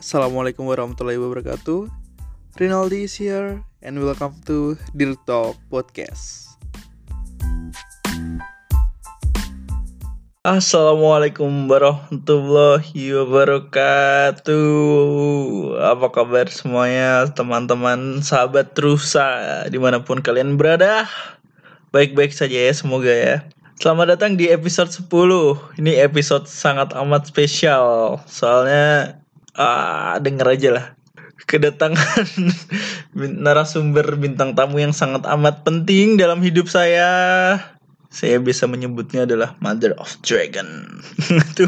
Assalamualaikum warahmatullahi wabarakatuh. Rinaldi is here and welcome to Dear Talk Podcast. Assalamualaikum warahmatullahi wabarakatuh. Apa kabar semuanya teman-teman sahabat Rusa di mana pun kalian berada? Baik-baik saja ya semoga ya. Selamat datang di episode 10 Ini episode sangat amat spesial Soalnya ah, Denger aja lah Kedatangan narasumber bintang tamu yang sangat amat penting dalam hidup saya Saya bisa menyebutnya adalah Mother of Dragon Itu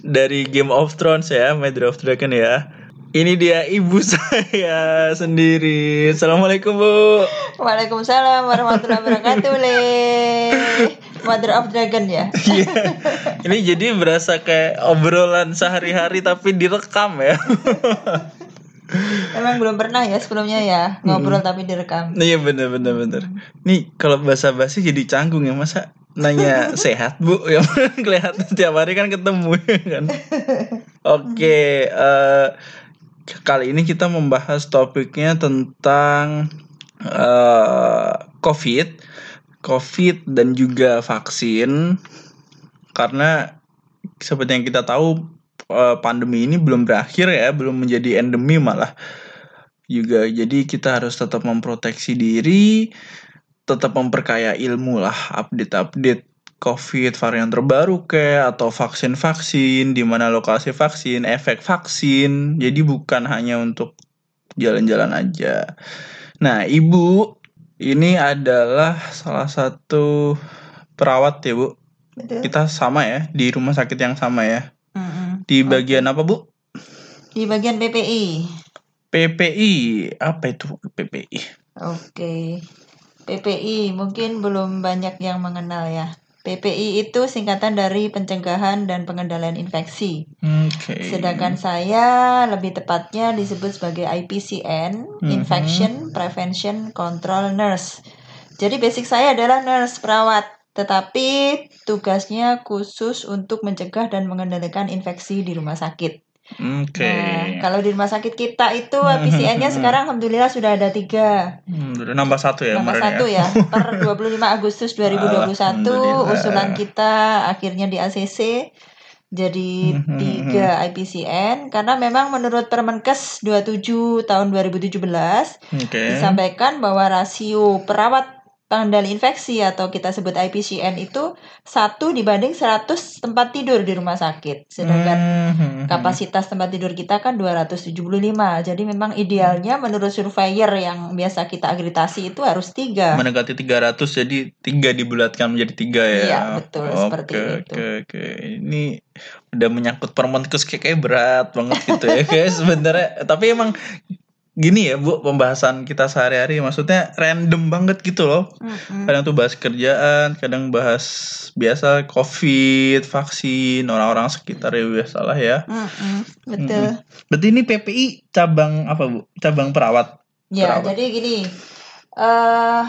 dari Game of Thrones ya Mother of Dragon ya ini dia ibu saya sendiri. Assalamualaikum bu. Waalaikumsalam warahmatullahi wabarakatuh. Mother of Dragon ya. Iya. Ini jadi berasa kayak obrolan sehari-hari tapi direkam ya. Emang belum pernah ya sebelumnya ya ngobrol tapi direkam. Iya bener bener bener. Nih kalau bahasa basi jadi canggung ya masa nanya sehat bu ya kelihatan tiap hari kan ketemu ya kan. Oke. uh, kali ini kita membahas topiknya tentang uh, COVID, COVID dan juga vaksin. Karena seperti yang kita tahu uh, pandemi ini belum berakhir ya, belum menjadi endemi malah juga. Jadi kita harus tetap memproteksi diri, tetap memperkaya ilmu lah, update-update COVID varian terbaru kayak atau vaksin-vaksin, di mana lokasi vaksin, efek vaksin. Jadi bukan hanya untuk jalan-jalan aja. Nah, Ibu ini adalah salah satu perawat ya, Bu. Betul. Kita sama ya, di rumah sakit yang sama ya. Mm-hmm. Di bagian okay. apa, Bu? Di bagian PPI. PPI, apa itu PPI? Oke. Okay. PPI mungkin belum banyak yang mengenal ya. PPI itu singkatan dari pencegahan dan pengendalian infeksi. Okay. Sedangkan saya lebih tepatnya disebut sebagai IPCN, mm-hmm. Infection Prevention Control Nurse. Jadi basic saya adalah nurse perawat, tetapi tugasnya khusus untuk mencegah dan mengendalikan infeksi di rumah sakit. Oke. Okay. Nah, kalau di rumah sakit kita itu PCN-nya sekarang alhamdulillah sudah ada tiga. Hmm, nambah satu ya. Nambah satu ya. ya. Per 25 Agustus 2021 usulan kita akhirnya di ACC jadi hmm, hmm, tiga IPCN karena memang menurut Permenkes 27 tahun 2017 okay. disampaikan bahwa rasio perawat pengendali infeksi atau kita sebut IPCN itu satu dibanding 100 tempat tidur di rumah sakit. Sedangkan hmm, kapasitas tempat tidur kita kan 275. Jadi memang idealnya menurut surveyor yang biasa kita agritasi itu harus tiga. Mendekati 300 jadi tiga dibulatkan menjadi tiga ya. Iya betul oke, seperti itu. Oke oke ini udah menyangkut permenkes kayak berat banget gitu ya guys sebenarnya. Tapi emang gini ya bu pembahasan kita sehari-hari maksudnya random banget gitu loh mm-hmm. kadang tuh bahas kerjaan kadang bahas biasa covid vaksin orang-orang sekitar ya biasa lah ya mm-hmm. betul mm-hmm. berarti ini PPI cabang apa bu cabang perawat ya perawat. jadi gini uh,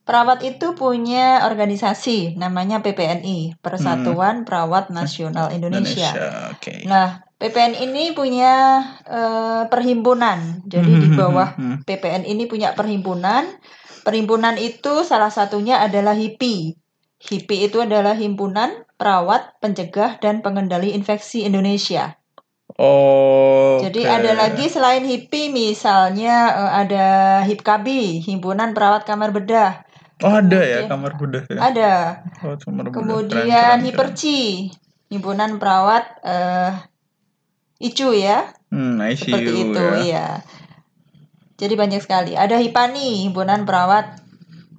Perawat itu punya organisasi namanya PPNI, Persatuan hmm. Perawat Nasional Indonesia. Indonesia okay. Nah, PPN ini punya uh, perhimpunan. Jadi di hmm, hmm, bawah hmm, PPN ini punya perhimpunan. Perhimpunan itu salah satunya adalah HIPI. HIPI itu adalah Himpunan Perawat Pencegah dan Pengendali Infeksi Indonesia. Oh. Jadi okay. ada lagi selain HIPI misalnya uh, ada HIPKABI, Himpunan Perawat Kamar Bedah. Oh ada ya kamar bedah ya? Ada. Oh, kamar Kemudian Hiperci, himpunan perawat uh, ICU ya. Hmm, ICU, Seperti itu ya. ya. Jadi banyak sekali. Ada Hipani, himpunan perawat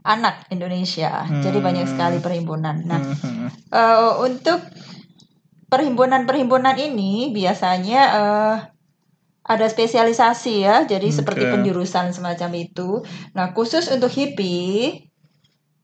anak Indonesia. Hmm. Jadi banyak sekali perhimpunan. Nah, hmm. uh, untuk perhimpunan-perhimpunan ini biasanya uh, ada spesialisasi ya, jadi okay. seperti penjurusan semacam itu. Nah, khusus untuk HIPI,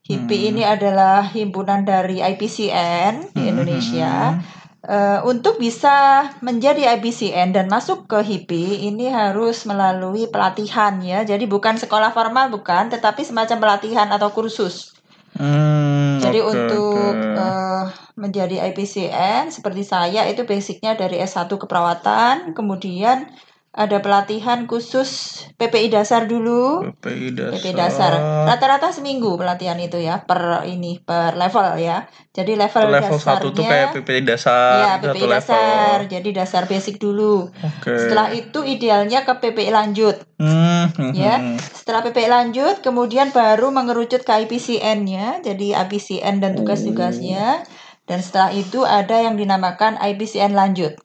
HIPI hmm. ini adalah himpunan dari IPCN di hmm. Indonesia. Uh, untuk bisa menjadi IPCN dan masuk ke HIPI ini harus melalui pelatihan ya. Jadi bukan sekolah formal bukan, tetapi semacam pelatihan atau kursus. Hmm, Jadi okay, untuk okay. Uh, menjadi IPCN seperti saya itu basicnya dari S1 keperawatan, kemudian ada pelatihan khusus PPI dasar dulu. PPI dasar. PPI dasar. Rata-rata seminggu pelatihan itu ya per ini per level ya. Jadi level, level dasarnya satu tuh kayak PPI dasar. ya satu PPI level. dasar. Jadi dasar basic dulu. Oke. Setelah itu idealnya ke PPI lanjut Hmm, hmm, ya. hmm. Setelah PPI lanjut kemudian baru mengerucut ke IPCN-nya. Jadi IPCN dan tugas-tugasnya. Dan setelah itu ada yang dinamakan IPCN lanjut.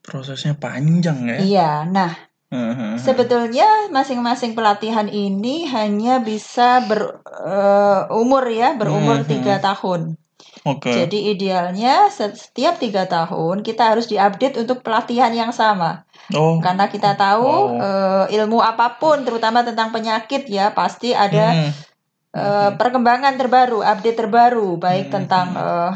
Prosesnya panjang ya. Iya. Nah, Hmm, hmm, hmm. Sebetulnya masing-masing pelatihan ini hanya bisa berumur ya, berumur Mhm. tiga tahun. Oke. Jadi idealnya setiap tiga tahun kita harus diupdate untuk pelatihan yang sama. Oh. Karena kita tahu Oh. eh, ilmu apa pun, terutama tentang penyakit ya, pasti ada Hmm. eh, perkembangan terbaru, update terbaru, baik Mhm. tentang eh,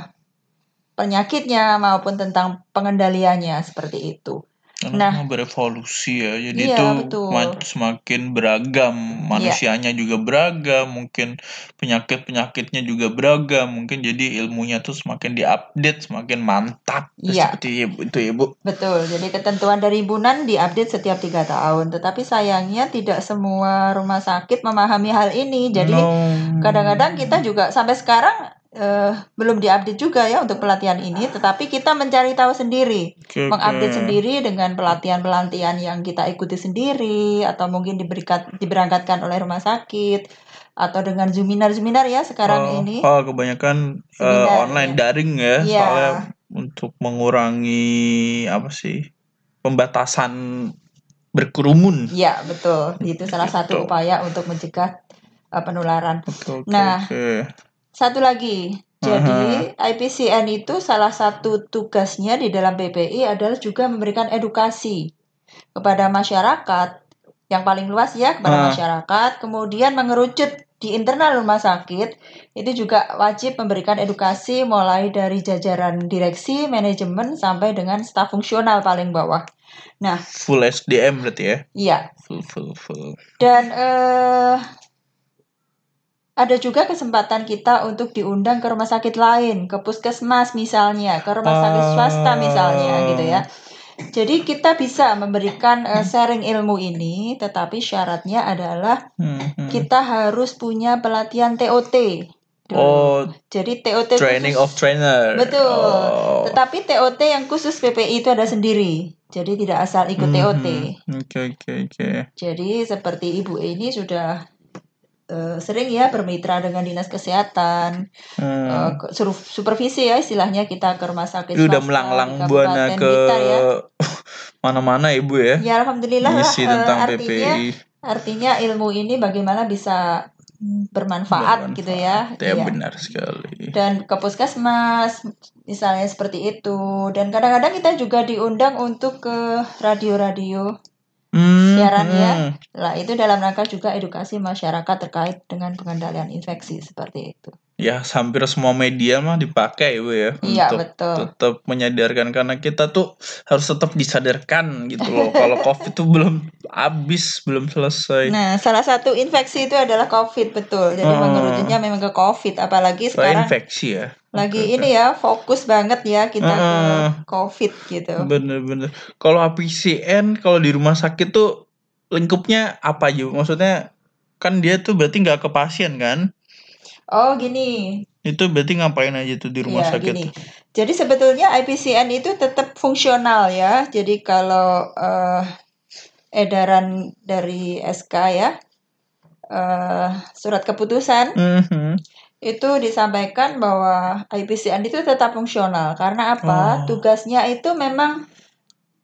penyakitnya maupun tentang pengendaliannya seperti itu. Nah. berevolusi ya, jadi Iya, itu betul. ma- semakin beragam, Iya. manusianya juga beragam, mungkin penyakit-penyakitnya juga beragam, mungkin jadi ilmunya tuh semakin diupdate, semakin mantap, Iya. seperti ibu itu ibu. Betul, jadi ketentuan dari Bunan diupdate setiap tiga tahun. Tetapi sayangnya tidak semua rumah sakit memahami hal ini. Jadi No. kadang-kadang kita juga sampai sekarang eh, belum diupdate juga ya untuk pelatihan ini. Tetapi kita mencari tahu sendiri, Oke, mengupdate oke. sendiri dengan pelatihan-pelatihan yang kita ikuti sendiri atau mungkin diberikan diberangkatkan oleh rumah sakit atau dengan seminar-seminar ya sekarang Oh, ini. oh, kebanyakan Seminar, online ya. daring ya, Iya. soalnya untuk mengurangi apa sih pembatasan berkerumun. Iya, betul. Itu salah satu Betul. upaya untuk mencegah eh, penularan. Oke, Nah, oke. Satu lagi, jadi IPCN itu salah satu tugasnya di dalam PPI adalah juga memberikan edukasi kepada masyarakat yang paling luas ya kepada Ah. masyarakat, kemudian mengerucut di internal rumah sakit itu juga wajib memberikan edukasi mulai dari jajaran direksi, manajemen sampai dengan staf fungsional paling bawah. Nah, Full SDM berarti ya? iya. Full, full, full. Dan eh, ada juga kesempatan kita untuk diundang ke rumah sakit lain, ke puskesmas misalnya, ke rumah sakit swasta misalnya gitu ya. Jadi kita bisa memberikan eh, sharing ilmu ini, tetapi syaratnya adalah Hmm, hmm. kita harus punya pelatihan TOT. dulu. Oh, Jadi TOT training khusus- of trainer. Betul. Oh. Tetapi TOT yang khusus PPI itu ada sendiri. Jadi tidak asal ikut TOT. Mhm. Oke, oke, oke. Jadi seperti ibu ini sudah eh, sering ya bermitra dengan dinas kesehatan, Hmm. eh, suruh supervisi ya istilahnya kita ke rumah sakit Ini udah swasta melanglang buana ke ya. mana-mana ibu ya. Ya alhamdulillah tentang artinya PPI. artinya ilmu ini bagaimana bisa bermanfaat, gitu ya. Ya Iya. benar sekali. Dan ke puskesmas misalnya seperti itu. Dan kadang-kadang kita juga diundang untuk ke radio-radio Hmm, siaran ya. hmm. Lah itu dalam rangka juga edukasi masyarakat terkait dengan pengendalian infeksi seperti itu. Ya, hampir semua media mah dipakai ibu ya Iya, untuk betul. tetap menyadarkan karena kita tuh harus tetap disadarkan gitu loh. Kalau COVID tuh belum habis, belum selesai. Nah, salah satu infeksi itu adalah COVID betul. Jadi Hmm. mengerutnya memang ke COVID, apalagi sekarang infeksi ya. lagi oke. ini ya fokus banget ya kita ke Heeh. COVID gitu. Bener-bener. Kalau APCN kalau di rumah sakit tuh lingkupnya apa aja? Bu? Maksudnya kan dia tuh berarti nggak ke pasien kan? Oh gini, Itu berarti ngapain aja tuh di rumah ya sakit? gini. Jadi sebetulnya IPCN itu tetap fungsional ya. Jadi kalau eh, edaran dari SK ya, eh, surat keputusan Mhm. itu disampaikan bahwa IPCN itu tetap fungsional karena apa? Oh. Tugasnya itu memang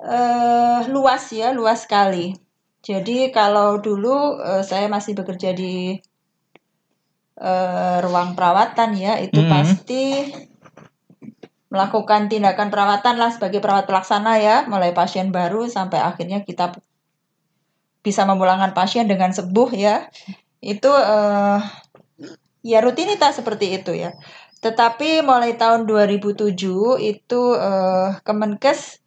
eh, luas ya, luas sekali. Jadi kalau dulu eh, saya masih bekerja di eh, ruang perawatan ya, itu Mhm. pasti melakukan tindakan perawatan lah sebagai perawat pelaksana ya, mulai pasien baru sampai akhirnya kita bisa memulangkan pasien dengan sembuh ya. Itu eh, ya rutinitas seperti itu ya. Tetapi mulai tahun 2007 itu eh, Kemenkes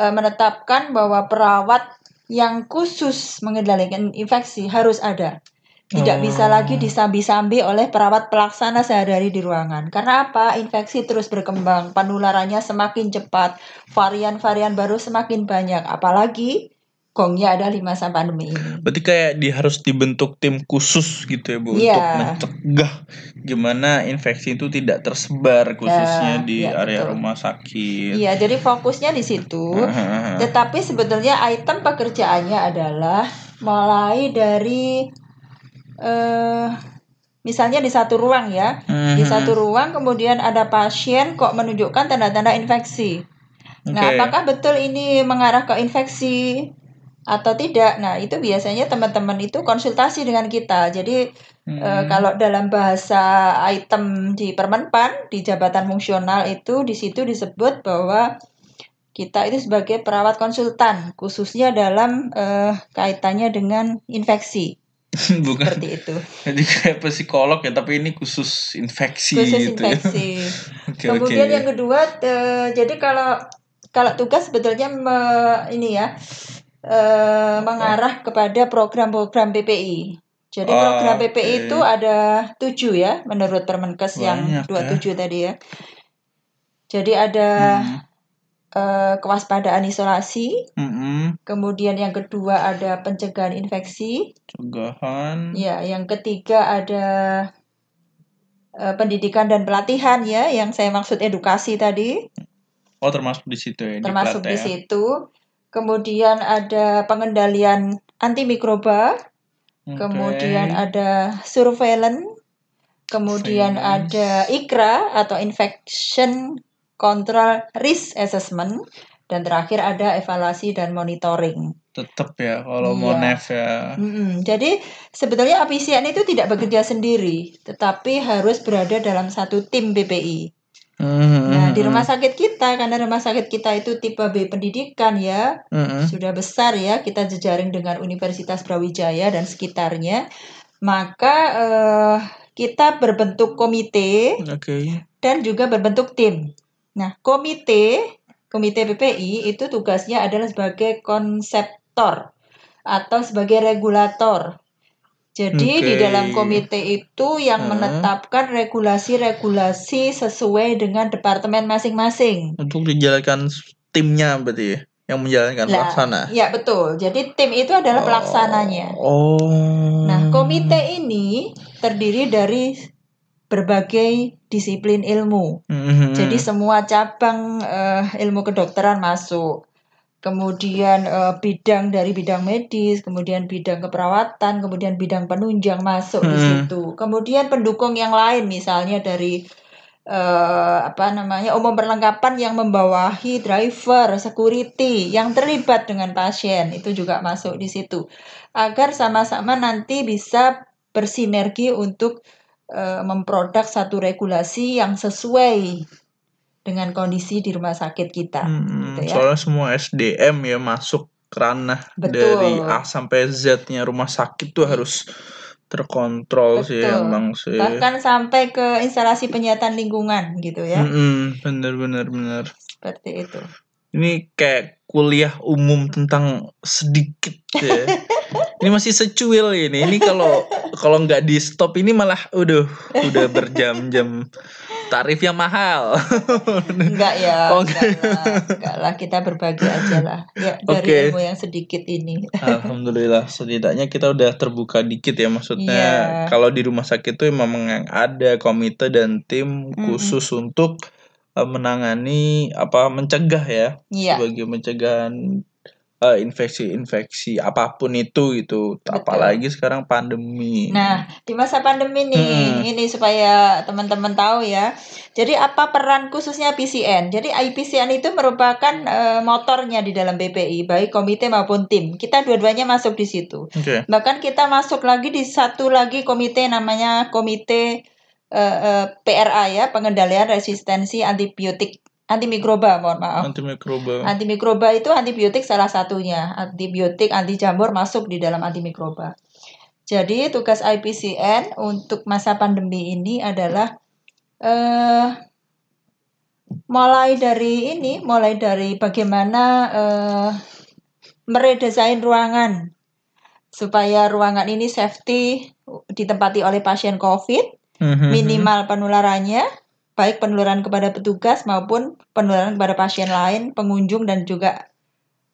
eh, menetapkan bahwa perawat yang khusus mengendalikan infeksi harus ada. Tidak Oh. bisa lagi disambi-sambi oleh perawat pelaksana sehari-hari di ruangan. Karena apa? Infeksi terus berkembang, penularannya semakin cepat, varian-varian baru semakin banyak. Apalagi gongnya ada di masa pandemi ini. Berarti kayak di harus dibentuk tim khusus gitu ya Bu Iya. untuk mencegah gimana infeksi itu tidak tersebar khususnya Ya, di ya, area betul. rumah sakit. Iya, jadi fokusnya di situ. Tetapi sebetulnya item pekerjaannya adalah mulai dari eh misalnya di satu ruang ya. Di Mhm. satu ruang kemudian ada pasien kok menunjukkan tanda-tanda infeksi. Nah, Oke. apakah betul ini mengarah ke infeksi atau tidak? Nah, itu biasanya teman-teman itu konsultasi dengan kita. Jadi Hmm. eh, kalau dalam bahasa item di Permenpan di jabatan fungsional itu di situ disebut bahwa kita itu sebagai perawat konsultan khususnya dalam eh, kaitannya dengan infeksi Bukan seperti itu. jadi kayak psikolog ya, tapi ini khusus infeksi Khusus gitu ya. infeksi. Oke Kemudian oke. yang kedua, eh, jadi kalau kalau tugas sebetulnya me- ini ya eh, mengarah kepada program-program PPI. Jadi Oh, program PPI oke. itu ada tujuh ya, menurut Permenkes Banyak yang ya. 27 tadi ya. Jadi ada Hmm. Eh, kewaspadaan isolasi, Mm-mm. kemudian yang kedua ada pencegahan infeksi, Cegahan. ya, yang ketiga ada eh, pendidikan dan pelatihan ya, yang saya maksud edukasi tadi. Oh termasuk di situ ya. termasuk plat di ya. situ. Kemudian ada pengendalian antimikroba, Oke. kemudian ada surveillance, kemudian Surveillance. ada ICRA atau Infection Control Risk Assessment, dan terakhir ada evaluasi dan monitoring. tetap ya kalau Iya. mau nef ya. Mm-mm. Jadi sebetulnya APCN itu tidak bekerja sendiri, tetapi harus berada dalam satu tim BPI. Hmm, Nah, di rumah sakit kita, karena rumah sakit kita itu tipe B pendidikan ya, Hmm. sudah besar ya, kita jejaring dengan Universitas Brawijaya dan sekitarnya, maka eh, kita berbentuk komite Oke. dan juga berbentuk tim. Nah, komite, komite PPI itu tugasnya adalah sebagai konseptor atau sebagai regulator. Jadi di Oke. dalam komite itu yang Hmm. menetapkan regulasi-regulasi sesuai dengan departemen masing-masing. Untuk dijalankan timnya berarti ya, yang menjalankan Lah, pelaksana. Ya betul. Jadi tim itu adalah pelaksananya. Oh. Nah, komite ini terdiri dari berbagai disiplin ilmu. Mhm. Jadi semua cabang eh, ilmu kedokteran masuk. Kemudian eh, bidang dari bidang medis, kemudian bidang keperawatan, kemudian bidang penunjang masuk di Hmm. situ. Kemudian pendukung yang lain misalnya dari eh, apa namanya umum perlengkapan yang membawahi driver, security yang terlibat dengan pasien itu juga masuk di situ. Agar sama-sama nanti bisa bersinergi untuk eh, memproduk satu regulasi yang sesuai dengan kondisi di rumah sakit kita Hmm, gitu ya. Soalnya semua SDM ya masuk ranah Betul. dari A sampai Z-nya rumah sakit tuh harus terkontrol sih Betul. emang sih. Bahkan sampai ke instalasi penyiapan lingkungan gitu ya. Bener bener bener. Seperti itu. Ini kayak kuliah umum tentang sedikit ya. ini masih secuil ini. Ini kalau kalau nggak di stop ini malah udah udah berjam-jam tarifnya mahal. Enggak ya, Oh, enggak lah, enggak lah kita berbagi aja lah. Ya dari Oke. ilmu yang sedikit ini. Alhamdulillah setidaknya kita udah terbuka dikit ya maksudnya Iya. kalau di rumah sakit itu memang ada komite dan tim khusus untuk uh, menangani apa mencegah ya Iya. sebagai pencegahan uh, infeksi-infeksi apa pun itu gitu apalagi sekarang pandemi. Nah, di masa pandemi nih, Hmm. ini supaya teman-teman tahu ya. Jadi apa peran khususnya PCN? Jadi IPCN itu merupakan eh, motornya di dalam BPI, baik komite maupun tim. Kita dua-duanya masuk di situ. Oke. Bahkan kita masuk lagi di satu lagi komite namanya komite eh, eh, PRA ya, pengendalian resistensi antibiotik antimikroba, mohon maaf. Antimikroba. Antimikroba itu antibiotik salah satunya. Antibiotik, anti jamur masuk di dalam antimikroba. Jadi tugas IPCN untuk masa pandemi ini adalah eh mulai dari ini, mulai dari bagaimana eh meredesain ruangan supaya ruangan ini safety ditempati oleh pasien COVID, Mhm. minimal penularannya, baik penularan kepada petugas maupun penularan kepada pasien lain, pengunjung dan juga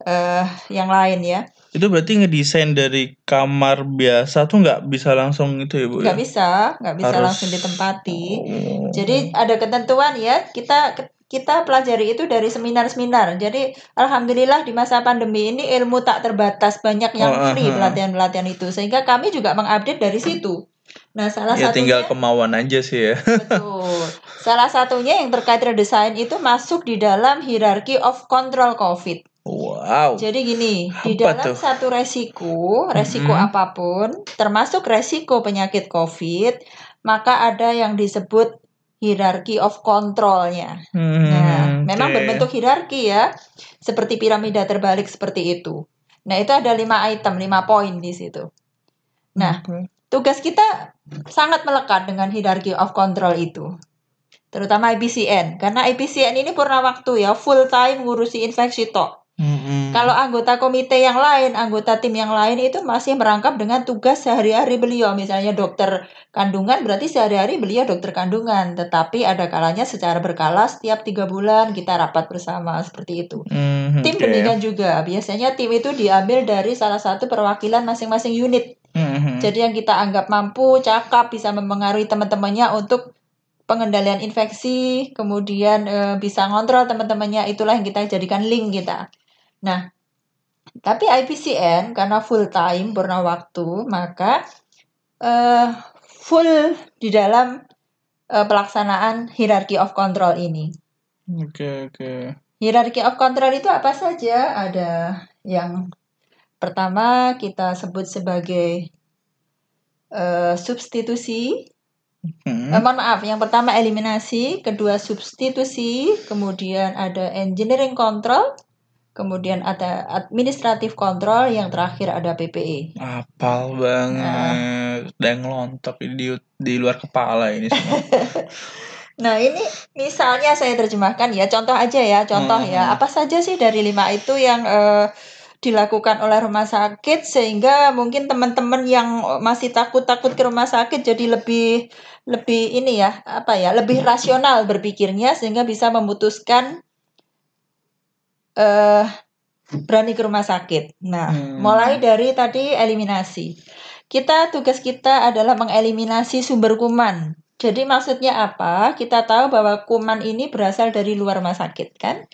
eh yang lain ya. Itu berarti ngedesain dari kamar biasa tuh nggak bisa langsung itu ya bu? Nggak ya? bisa, nggak bisa Harus- langsung ditempati. Oh. Jadi ada ketentuan ya, kita kita pelajari itu dari seminar-seminar. Jadi alhamdulillah di masa pandemi ini ilmu tak terbatas, banyak yang Oh, free pelatihan-pelatihan itu. Sehingga kami juga mengupdate dari situ. Nah, salah ya tinggal satunya kemauan aja sih ya. betul. Salah satunya yang terkait redesign itu masuk di dalam hierarchy of control COVID. Wow. Jadi gini, di Apa dalam tuh? satu resiko, resiko Mm-mm. apa pun, termasuk resiko penyakit COVID, maka ada yang disebut hierarchy of controlnya. Hmm, Nah, memang oke. berbentuk hierarki ya, seperti piramida terbalik seperti itu. Nah, itu ada lima item, lima poin di situ. Nah, Oke. Tugas kita sangat melekat dengan hierarchy of control itu. Terutama IPCN, karena IPCN ini purna waktu ya, full time ngurusi infeksi tok. Mm-mm. Kalau anggota komite yang lain, anggota tim yang lain itu masih merangkap dengan tugas sehari-hari beliau. Misalnya dokter kandungan, berarti sehari-hari beliau dokter kandungan. Tetapi ada kalanya secara berkala setiap tiga bulan kita rapat bersama seperti itu. Hmm, Tim demikian juga. Biasanya tim itu diambil dari salah satu perwakilan masing-masing unit. Mhm. Jadi yang kita anggap mampu, cakap, bisa mempengaruhi teman-temannya untuk pengendalian infeksi, kemudian eh, bisa ngontrol teman-temannya, itulah yang kita jadikan link kita. Nah, tapi IPCN karena full time purna waktu, maka eh, full di dalam eh, pelaksanaan hierarchy of control ini. Oke oke. Hierarchy of control itu apa saja? Ada yang pertama kita sebut sebagai eh, substitusi. Hmm. Eh, mohon maaf, yang pertama eliminasi, kedua substitusi, kemudian ada engineering control, kemudian ada administrative control, yang terakhir ada. PPE. Apal banget. Dan ngelontok di di luar kepala ini semua. Nah, ini misalnya saya terjemahkan ya, contoh aja ya, contoh ya. Hmm. Apa saja sih dari lima itu yang eh, dilakukan oleh rumah sakit sehingga mungkin teman-teman yang masih takut-takut ke rumah sakit jadi lebih lebih ini ya, apa ya, lebih rasional berpikirnya sehingga bisa memutuskan eh berani ke rumah sakit. Nah, Hmm. mulai dari tadi eliminasi. Kita tugas kita adalah mengeliminasi sumber kuman. Jadi maksudnya apa? Kita tahu bahwa kuman ini berasal dari luar rumah sakit kan?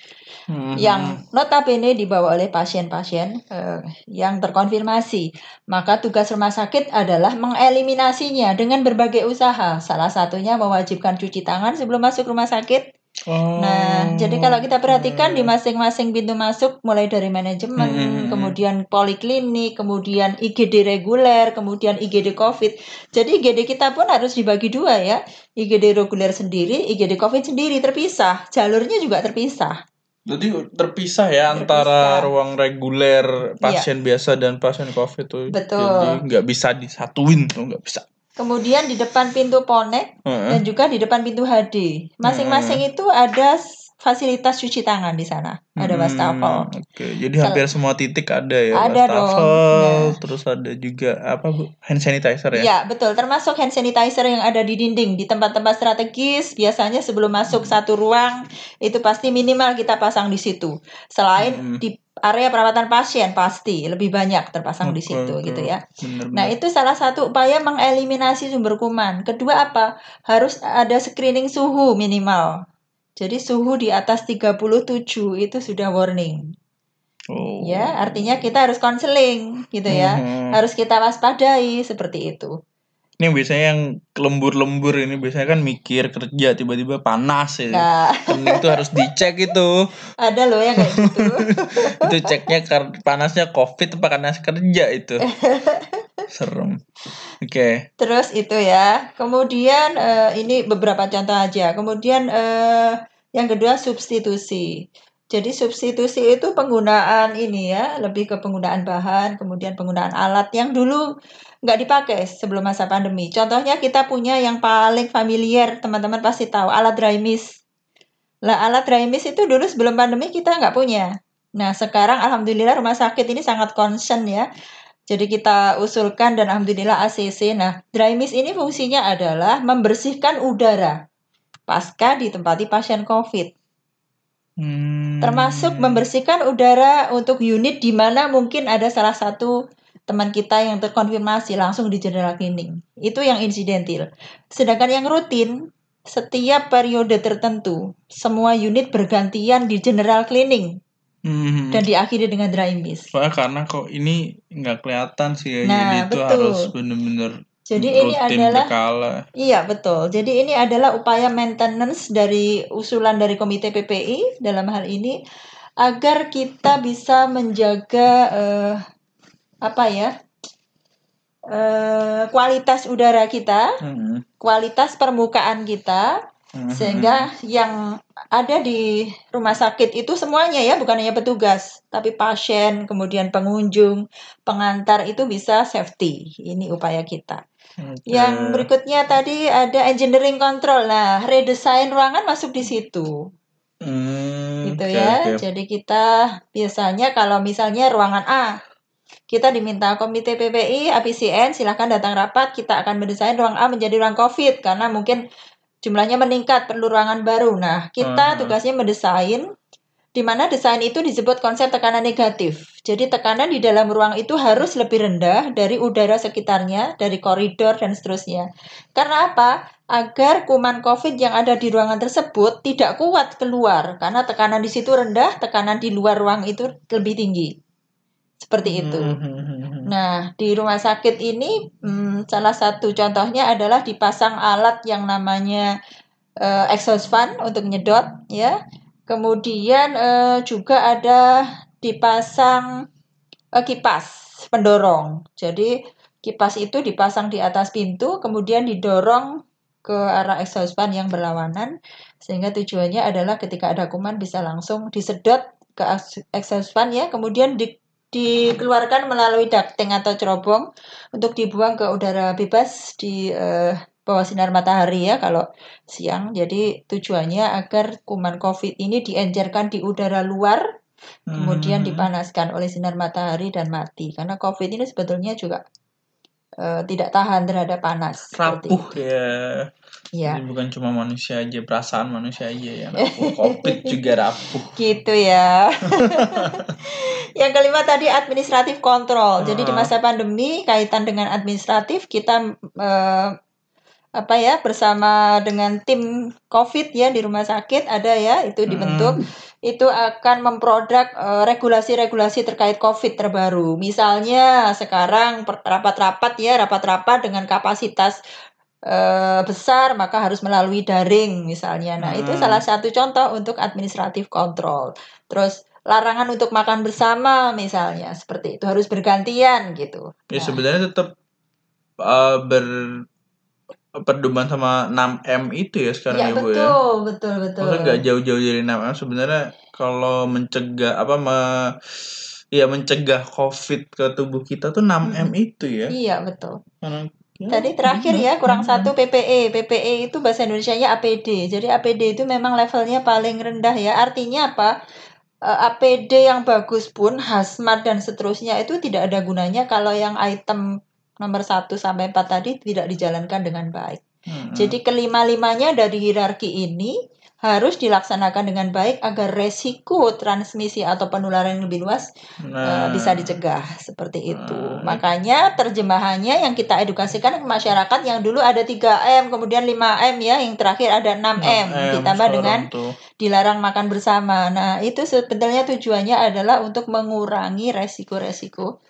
Mhm. Yang notabene dibawa oleh pasien-pasien eh, yang terkonfirmasi. Maka tugas rumah sakit adalah mengeliminasinya dengan berbagai usaha. Salah satunya mewajibkan cuci tangan sebelum masuk rumah sakit. Oh, Nah, jadi kalau kita perhatikan di masing-masing pintu masuk, mulai dari manajemen, Hmm. kemudian poliklinik, kemudian IGD reguler, kemudian IGD COVID. Jadi IGD kita pun harus dibagi dua ya. IGD reguler sendiri, IGD COVID sendiri terpisah. Jalurnya juga terpisah. Jadi terpisah ya antara Terpisah. ruang reguler pasien biasa dan pasien COVID. Iya. Betul. Jadi nggak bisa disatuin tuh nggak bisa. Kemudian di depan pintu Ponek Heeh. dan juga di depan pintu HD. Masing-masing itu ada fasilitas cuci tangan di sana. Ada Hmm, wastafel. Oke, jadi hampir semua titik ada ya. Ada dong, wastafel, nah. terus ada juga apa bu? Hand sanitizer ya? Ya, betul. Termasuk hand sanitizer yang ada di dinding di tempat-tempat strategis. Biasanya sebelum masuk satu ruang itu pasti minimal kita pasang di situ. Selain Hmm. di area perawatan pasien pasti lebih banyak terpasang di Oke, situ oke. gitu ya. Bener, Nah, itu salah satu upaya mengeliminasi sumber kuman. Kedua apa? Harus ada screening suhu minimal. Jadi suhu di atas 37 itu sudah warning. Oh. Ya, artinya kita harus konseling gitu ya. Mhm. Harus kita waspadai seperti itu. Ini biasanya yang lembur-lembur ini biasanya kan mikir kerja tiba-tiba panas ya. Nah, tuh harus dicek itu. ada loh yang kayak gitu. itu ceknya panasnya covid apa panas kerja itu. Serem. Oke. Terus itu ya. Kemudian eh, ini beberapa contoh aja. Kemudian eh, yang kedua substitusi. Jadi substitusi itu penggunaan ini ya, lebih ke penggunaan bahan, kemudian penggunaan alat yang dulu nggak dipakai sebelum masa pandemi. Contohnya kita punya yang paling familiar, teman-teman pasti tahu, alat dry mist. Lah alat dry mist itu dulu sebelum pandemi kita nggak punya. Nah sekarang alhamdulillah rumah sakit ini sangat concern ya. Jadi kita usulkan dan alhamdulillah ACC. Nah, dry mist ini fungsinya adalah membersihkan udara pasca ditempati pasien COVID. Hmm. Termasuk membersihkan udara untuk unit di mana mungkin ada salah satu teman kita yang terkonfirmasi langsung di general cleaning. Itu yang insidentil. Sedangkan yang rutin, setiap periode tertentu, semua unit bergantian di general cleaning Hmm. dan diakhiri dengan dry mist. Soalnya karena kok ini nggak kelihatan sih ya, Nah, jadi itu betul. harus bener-bener Jadi ini rutin adalah berkala. Iya betul. Jadi ini adalah upaya maintenance dari usulan dari Komite PPI dalam hal ini agar kita bisa menjaga eh, apa ya eh, kualitas udara kita, Hmm. kualitas permukaan kita, Hmm. sehingga yang ada di rumah sakit itu semuanya ya bukan hanya petugas, tapi pasien, kemudian pengunjung, pengantar itu bisa safety. Ini upaya kita. Oke. Yang berikutnya tadi ada engineering control. Nah, redesign ruangan masuk di situ. Hmm, Gitu oke, ya. oke. Jadi kita biasanya kalau misalnya ruangan A kita diminta komite PPI, APCN, silahkan datang rapat. Kita akan mendesain ruang A menjadi ruang COVID karena mungkin jumlahnya meningkat, perlu ruangan baru. Nah, kita Aha. tugasnya mendesain di mana desain itu disebut konsep tekanan negatif. Jadi tekanan di dalam ruang itu harus lebih rendah dari udara sekitarnya, dari koridor dan seterusnya. Karena apa? Agar kuman COVID yang ada di ruangan tersebut tidak kuat keluar karena tekanan di situ rendah, tekanan di luar ruang itu lebih tinggi. Seperti itu. Hmm, hmm, hmm. Nah, di rumah sakit ini hmm, salah satu contohnya adalah dipasang alat yang namanya eh, exhaust fan untuk nyedot ya. Kemudian eh, juga ada dipasang eh, kipas pendorong. Jadi kipas itu dipasang di atas pintu kemudian didorong ke arah exhaust fan yang berlawanan sehingga tujuannya adalah ketika ada kuman bisa langsung disedot ke ex- exhaust fan ya, kemudian di dikeluarkan melalui ducting atau cerobong untuk dibuang ke udara bebas di eh, bawah sinar matahari ya kalau siang. Jadi tujuannya agar kuman COVID ini diencerkan di udara luar, kemudian Hmm. dipanaskan oleh sinar matahari dan mati. Karena COVID ini sebetulnya juga eh, tidak tahan terhadap panas. rapuh ya. Ya, Jadi bukan cuma manusia aja, perasaan manusia aja ya. rapuh. Covid juga rapuh. gitu ya. Yang kelima tadi administratif kontrol. Jadi di Ah. masa pandemi kaitan dengan administratif kita eh, apa ya bersama dengan tim COVID ya di rumah sakit ada ya itu dibentuk itu akan memproduk eh, regulasi-regulasi terkait COVID terbaru. Misalnya sekarang rapat-rapat ya rapat-rapat dengan kapasitas eh, besar maka harus melalui daring misalnya. Nah, itu Hmm. salah satu contoh untuk administratif kontrol. Terus larangan untuk makan bersama misalnya seperti itu harus bergantian gitu. Ya Nah, sebenarnya tetap uh, ber pedoman sama 6M itu ya sekarang ya ya, Bu ya. betul, betul, betul. Maksudnya nggak jauh-jauh dari 6M sebenarnya kalau mencegah apa me, ya mencegah COVID ke tubuh kita tuh 6M itu ya. Iya, betul. Karena ya, Tadi terakhir ya kurang satu PPE. PPE itu bahasa Indonesianya APD. Jadi APD itu memang levelnya paling rendah ya. Artinya apa? Eh, APD yang bagus pun hazmat dan seterusnya itu tidak ada gunanya kalau yang item nomor 1 sampai 4 tadi tidak dijalankan dengan baik. Mm-mm. Jadi kelima-limanya dari hierarki ini harus dilaksanakan dengan baik agar resiko transmisi atau penularan yang lebih luas eh, Nah, bisa dicegah seperti itu. Nah, Makanya terjemahannya yang kita edukasikan ke masyarakat yang dulu ada 3M, kemudian 5M ya, yang terakhir ada 6M, 6M ditambah dengan tuh. dilarang makan bersama. Nah, itu sebetulnya tujuannya adalah untuk mengurangi resiko-resiko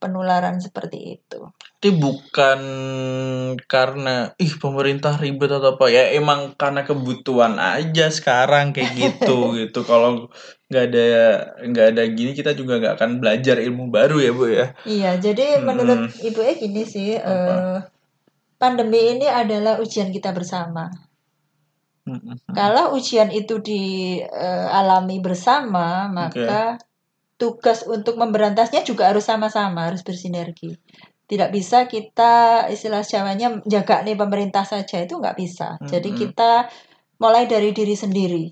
penularan seperti itu. Tapi bukan karena ih pemerintah ribet atau apa ya emang karena kebutuhan aja sekarang kayak gitu gitu kalau nggak ada nggak ada gini kita juga nggak akan belajar ilmu baru ya bu ya Iya, jadi Mm-mm. menurut Ibu E gini sih, Apa? eh, pandemi ini adalah ujian kita bersama. Kalau ujian itu dialami bersama, maka tugas untuk memberantasnya juga harus sama-sama, harus bersinergi. Tidak bisa kita istilah Jawanya jaga nih pemerintah saja itu nggak bisa. Jadi Mm-mm. kita mulai dari diri sendiri.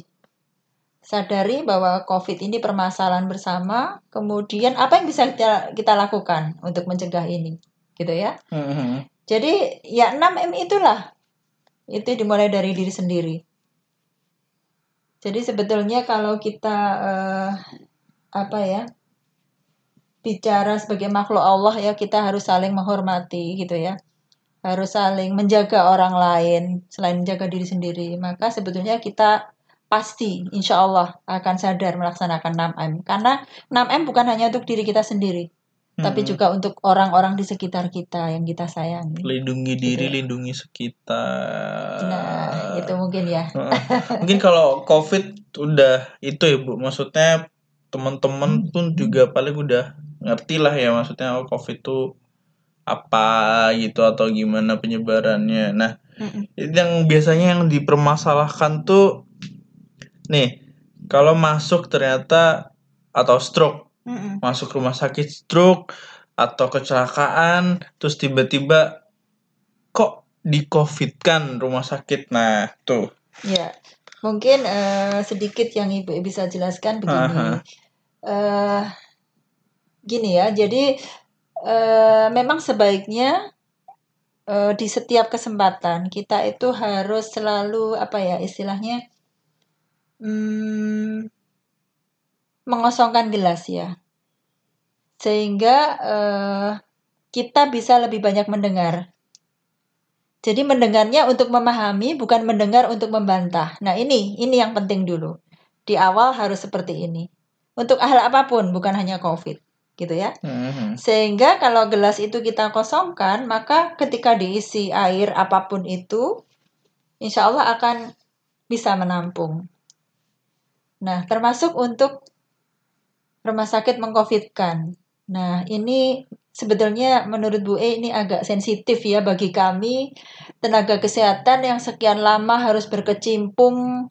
sadari bahwa COVID ini permasalahan bersama. Kemudian apa yang bisa kita, kita lakukan untuk mencegah ini, gitu ya? Mhm. Jadi ya 6M itulah itu dimulai dari diri sendiri. Jadi sebetulnya kalau kita eh, apa ya bicara sebagai makhluk Allah ya kita harus saling menghormati gitu ya harus saling menjaga orang lain selain menjaga diri sendiri maka sebetulnya kita pasti insya Allah akan sadar melaksanakan 6M karena 6M bukan hanya untuk diri kita sendiri tapi Mhm. juga untuk orang-orang di sekitar kita yang kita sayangi lindungi diri, Gitu. lindungi sekitar. nah itu mungkin ya. Mungkin kalau COVID udah itu ya Bu, maksudnya teman-teman pun juga paling udah ngerti lah ya maksudnya oh, COVID itu apa gitu atau gimana penyebarannya. Nah, Mm-mm. itu yang biasanya yang dipermasalahkan tuh nih, kalau masuk ternyata atau stroke, Mm-mm. masuk rumah sakit stroke atau kecelakaan terus tiba-tiba kok di COVID kan rumah sakit. Nah, tuh. Ya, mungkin eh, sedikit yang Ibu bisa jelaskan begini. Aha. Eh, gini ya, jadi eh, memang sebaiknya eh, di setiap kesempatan kita itu harus selalu apa ya istilahnya hmm, mengosongkan gelas ya, sehingga eh, kita bisa lebih banyak mendengar. Jadi mendengarnya untuk memahami, bukan mendengar untuk membantah. Nah ini, ini yang penting dulu. Di awal harus seperti ini. Untuk hal apa pun, bukan hanya COVID, gitu ya. Mhm. Sehingga kalau gelas itu kita kosongkan, maka ketika diisi air apa pun itu, insya Allah akan bisa menampung. Nah, termasuk untuk rumah sakit mengcovidkan. Nah, ini sebetulnya menurut Bu E ini agak sensitif ya bagi kami tenaga kesehatan yang sekian lama harus berkecimpung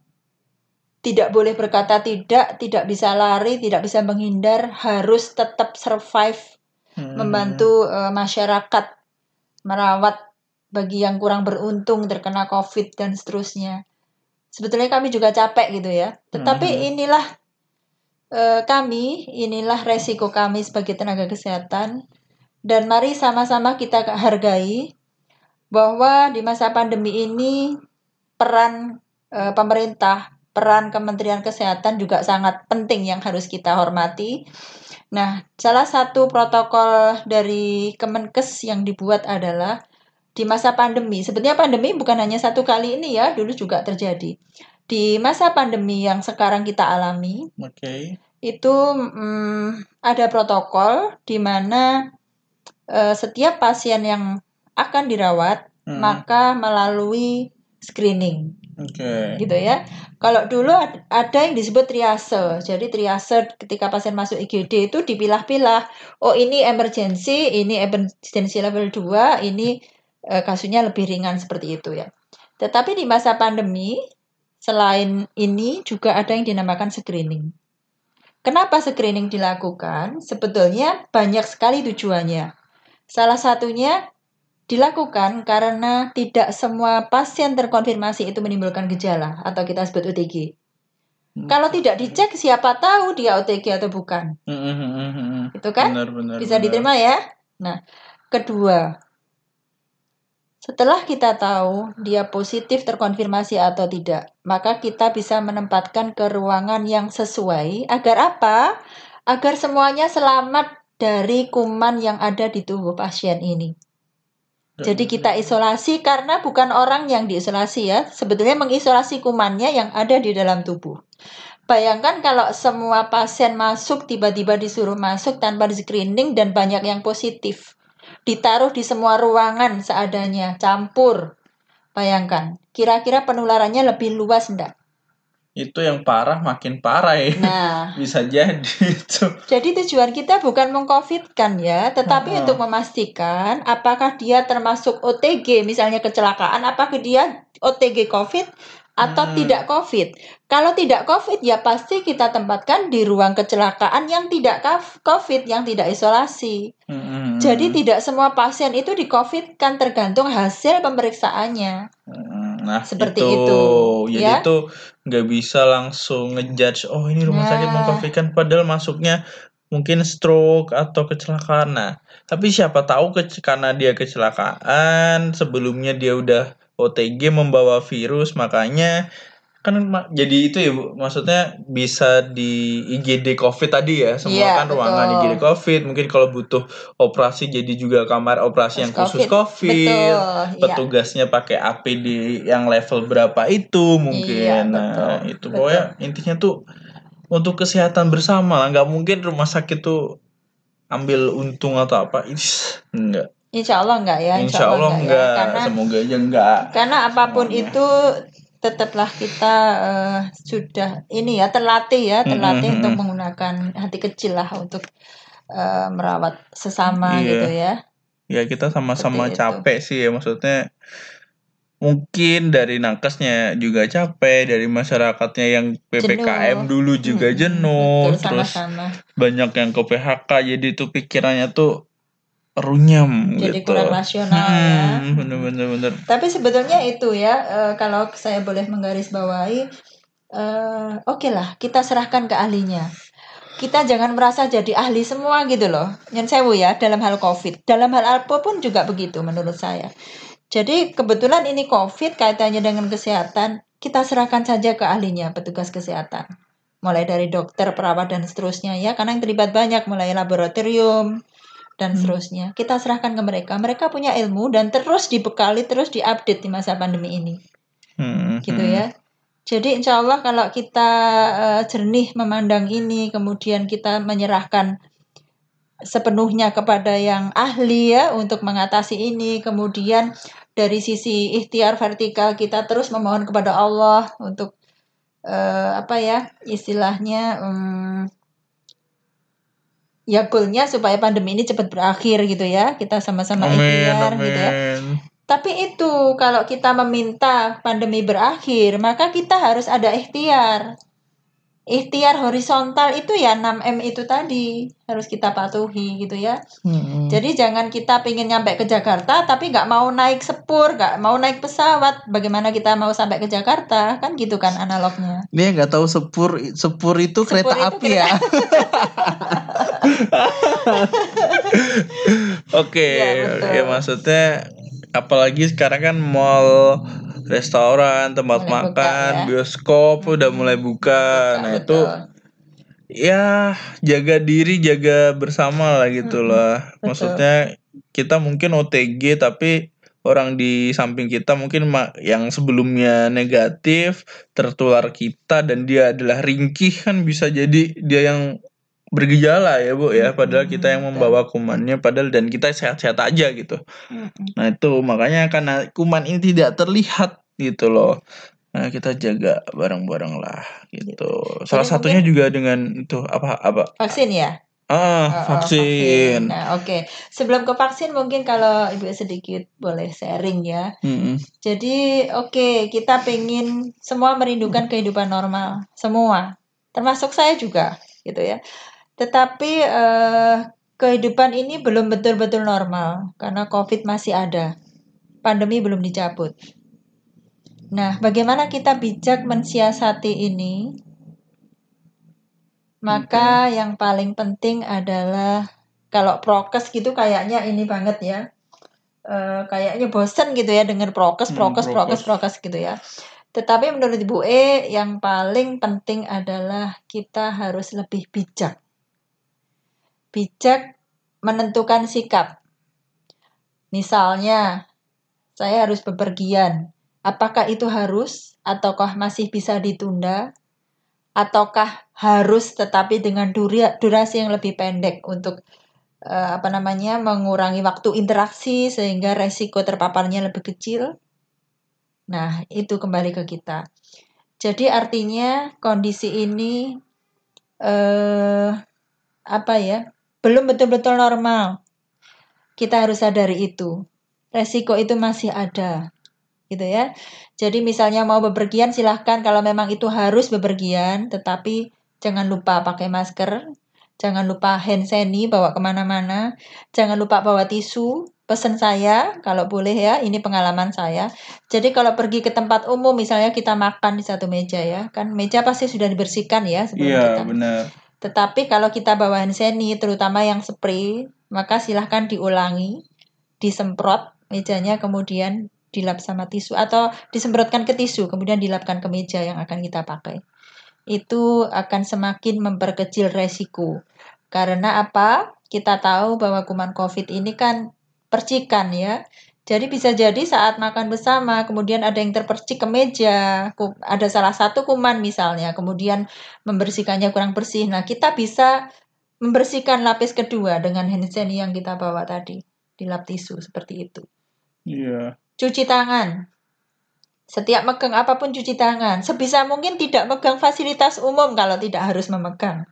tidak boleh berkata tidak, tidak bisa lari, tidak bisa menghindar, harus tetap survive, Mhm. membantu eh, masyarakat merawat bagi yang kurang beruntung terkena COVID dan seterusnya. Sebetulnya kami juga capek gitu ya. Tetapi Mhm. inilah eh, kami, inilah resiko kami sebagai tenaga kesehatan dan mari sama-sama kita hargai bahwa di masa pandemi ini peran eh, pemerintah, peran Kementerian Kesehatan juga sangat penting yang harus kita hormati. Nah, salah satu protokol dari Kemenkes yang dibuat adalah di masa pandemi. Sebenarnya pandemi bukan hanya satu kali ini ya, dulu juga terjadi. Di masa pandemi yang sekarang kita alami, Oke. itu mm, ada protokol di mana eh, setiap pasien yang akan dirawat Mhm. maka melalui screening Oke. gitu ya. Kalau dulu ad- ada yang disebut triase. Jadi triase ketika pasien masuk IGD itu dipilah-pilah. Oh, ini emergency, ini emergency level 2, ini eh, kasusnya lebih ringan seperti itu ya. Tetapi di masa pandemi selain ini juga ada yang dinamakan screening. Kenapa screening dilakukan? Sebetulnya banyak sekali tujuannya. Salah satunya dilakukan karena tidak semua pasien terkonfirmasi itu menimbulkan gejala atau kita sebut OTG. Hmm. Kalau tidak dicek siapa tahu dia OTG atau bukan. Mhm, mhm. Itu kan Benar, benar. bisa benar. diterima ya. Nah, kedua, setelah kita tahu dia positif terkonfirmasi atau tidak, maka kita bisa menempatkan ke ruangan yang sesuai agar apa? Agar semuanya selamat dari kuman yang ada di tubuh pasien ini. Jadi kita isolasi karena bukan orang yang diisolasi ya, sebetulnya mengisolasi kumannya yang ada di dalam tubuh. Bayangkan kalau semua pasien masuk tiba-tiba disuruh masuk tanpa di screening dan banyak yang positif. Ditaruh di semua ruangan seadanya, campur. Bayangkan, kira-kira penularannya lebih luas enggak? Itu yang parah makin parah ya. Nah, Bisa jadi itu. Jadi tujuan kita bukan mengcovidkan ya, tetapi Ha-ha. untuk memastikan apakah dia termasuk OTG, misalnya kecelakaan, apakah dia OTG COVID atau Hmm. tidak COVID. Kalau tidak COVID ya pasti kita tempatkan di ruang kecelakaan yang tidak COVID, yang tidak isolasi. Mhm. Jadi tidak semua pasien itu di COVID kan tergantung hasil pemeriksaannya. Mhm. Nah, Seperti itu. itu, Jadi ya. itu nggak bisa langsung ngejudge oh ini rumah sakit Nah. mengkonfirmkan padahal masuknya mungkin stroke atau kecelakaan nah tapi siapa tahu ke karena dia kecelakaan sebelumnya dia udah OTG membawa virus makanya kan jadi itu ya Bu. Maksudnya bisa di IGD COVID tadi ya semua Iya, kan ruangan betul. IGD COVID. Mungkin kalau butuh operasi jadi juga kamar operasi yang khusus COVID. Betul, iya. petugasnya pakai APD yang level berapa itu Iya, mungkin nah betul, itu betul. pokoknya intinya tuh untuk kesehatan bersama lah. Nggak mungkin rumah sakit tuh ambil untung atau apa. Is, enggak Insya Allah enggak ya, insya Allah ya. enggak Karena semoga aja enggak karena apa pun Semuanya. itu tetaplah kita eh, sudah ini ya terlatih ya, terlatih Mm-mm, untuk menggunakan hati kecil lah untuk eh, merawat sesama Iya. gitu ya. ya kita sama-sama capek sih ya maksudnya mungkin dari nakesnya juga capek dari masyarakatnya yang ppkm Jenuh. dulu juga Mm-mm, jenuh betul, terus sama-sama. banyak yang ke PHK jadi tuh pikirannya tuh runyam Jadi gitu kurang rasional ya. Hmm, bener bener bener Tapi sebetulnya itu ya, eh, kalau saya boleh menggarisbawahi, eh, oke lah, kita serahkan ke ahlinya. Kita jangan merasa jadi ahli semua gitu loh. Yang sewu ya, dalam hal COVID. Dalam hal apa pun juga begitu menurut saya. Jadi kebetulan ini COVID kaitannya dengan kesehatan, kita serahkan saja ke ahlinya, petugas kesehatan. Mulai dari dokter, perawat, dan seterusnya ya, karena yang terlibat banyak, mulai laboratorium, dan Hmm. seterusnya. Kita serahkan ke mereka. Mereka punya ilmu dan terus dibekali, terus diupdate di masa pandemi ini. Hmm, Gitu hmm. ya. Jadi insya Allah kalau kita eh, jernih memandang ini, kemudian kita menyerahkan sepenuhnya kepada yang ahli ya untuk mengatasi ini, kemudian dari sisi ikhtiar vertikal kita terus memohon kepada Allah untuk eh, apa ya istilahnya hmm, ya goalnya supaya pandemi ini cepat berakhir gitu ya. Kita sama-sama ikhtiar gitu ya. tapi itu kalau kita meminta pandemi berakhir maka kita harus ada ikhtiar ikhtiar horizontal itu ya 6M itu tadi harus kita patuhi gitu ya Hmm. jadi jangan kita pengen nyampe ke Jakarta tapi nggak mau naik sepur, nggak mau naik pesawat. Bagaimana kita mau sampai ke Jakarta? Kan gitu kan analognya. Dia nggak tahu sepur sepur itu Sepur kereta itu api ya. Oke, Iya, betul. ya maksudnya apalagi sekarang kan mall, restoran, tempat Mulai buka, makan, ya. bioskop udah mulai buka. Nah, itu Betul. ya jaga diri, jaga bersama lah gitu Mm-mm, lah. betul. Maksudnya kita mungkin OTG tapi orang di samping kita mungkin yang sebelumnya negatif tertular kita dan dia adalah ringkih kan bisa jadi dia yang bergejala ya Bu ya padahal kita yang membawa kumannya padahal dan kita sehat-sehat aja gitu. Mm-mm. Nah itu makanya karena kuman ini tidak terlihat gitu loh. Nah kita jaga bareng-bareng lah gitu. Salah Jadi satunya juga dengan itu apa apa Vaksin ya? ah Oh, oh, vaksin. Nah, oke. Sebelum ke vaksin mungkin kalau Ibu sedikit boleh sharing ya. Mm-mm. Jadi, oke, kita pengen semua merindukan kehidupan normal, semua, termasuk saya juga, gitu ya. Tetapi eh, kehidupan ini belum betul-betul normal karena COVID masih ada, pandemi belum dicabut. Nah, bagaimana kita bijak mensiasati ini? Maka yang paling penting adalah kalau prokes gitu kayaknya ini banget ya. Eh, kayaknya bosen gitu ya dengar prokes, Hmm, prokes, prokes, prokes. prokes gitu ya. Tetapi menurut Ibu E yang paling penting adalah kita harus lebih bijak. Bijak menentukan sikap. Misalnya, saya harus bepergian. Apakah itu harus ataukah masih bisa ditunda? Ataukah harus tetapi dengan durasi yang lebih pendek untuk eh, apa namanya mengurangi waktu interaksi sehingga resiko terpaparnya lebih kecil? Nah, itu kembali ke kita. Jadi artinya kondisi ini eh apa ya? Belum betul-betul normal. Kita harus sadari itu. Resiko itu masih ada. Gitu ya. Jadi misalnya mau bepergian silahkan kalau memang itu harus bepergian, tetapi jangan lupa pakai masker, jangan lupa hand sanitizer bawa ke mana-mana, jangan lupa bawa tisu, Pesan saya, kalau boleh ya, ini pengalaman saya. Jadi kalau pergi ke tempat umum, misalnya kita makan di satu meja ya, kan meja pasti sudah dibersihkan ya sebelum Iya, kita. benar. Tetapi kalau kita bawa hand sanitizer, terutama yang spray, maka silahkan diulangi, disemprot mejanya, kemudian dilap sama tisu atau disemprotkan ke tisu, kemudian dilapkan ke meja yang akan kita pakai. Itu akan semakin memperkecil resiko. Karena apa? Kita tahu bahwa kuman COVID ini kan percikan ya. Jadi bisa jadi saat makan bersama, kemudian ada yang terpercik ke meja, ada salah satu kuman misalnya, kemudian membersihkannya kurang bersih. Nah, kita bisa membersihkan lapis kedua dengan hand sanitizer yang kita bawa tadi, dilap tisu seperti itu. Iya. Cuci tangan. Setiap megang apa pun cuci tangan. Sebisa mungkin tidak megang fasilitas umum kalau tidak harus memegang.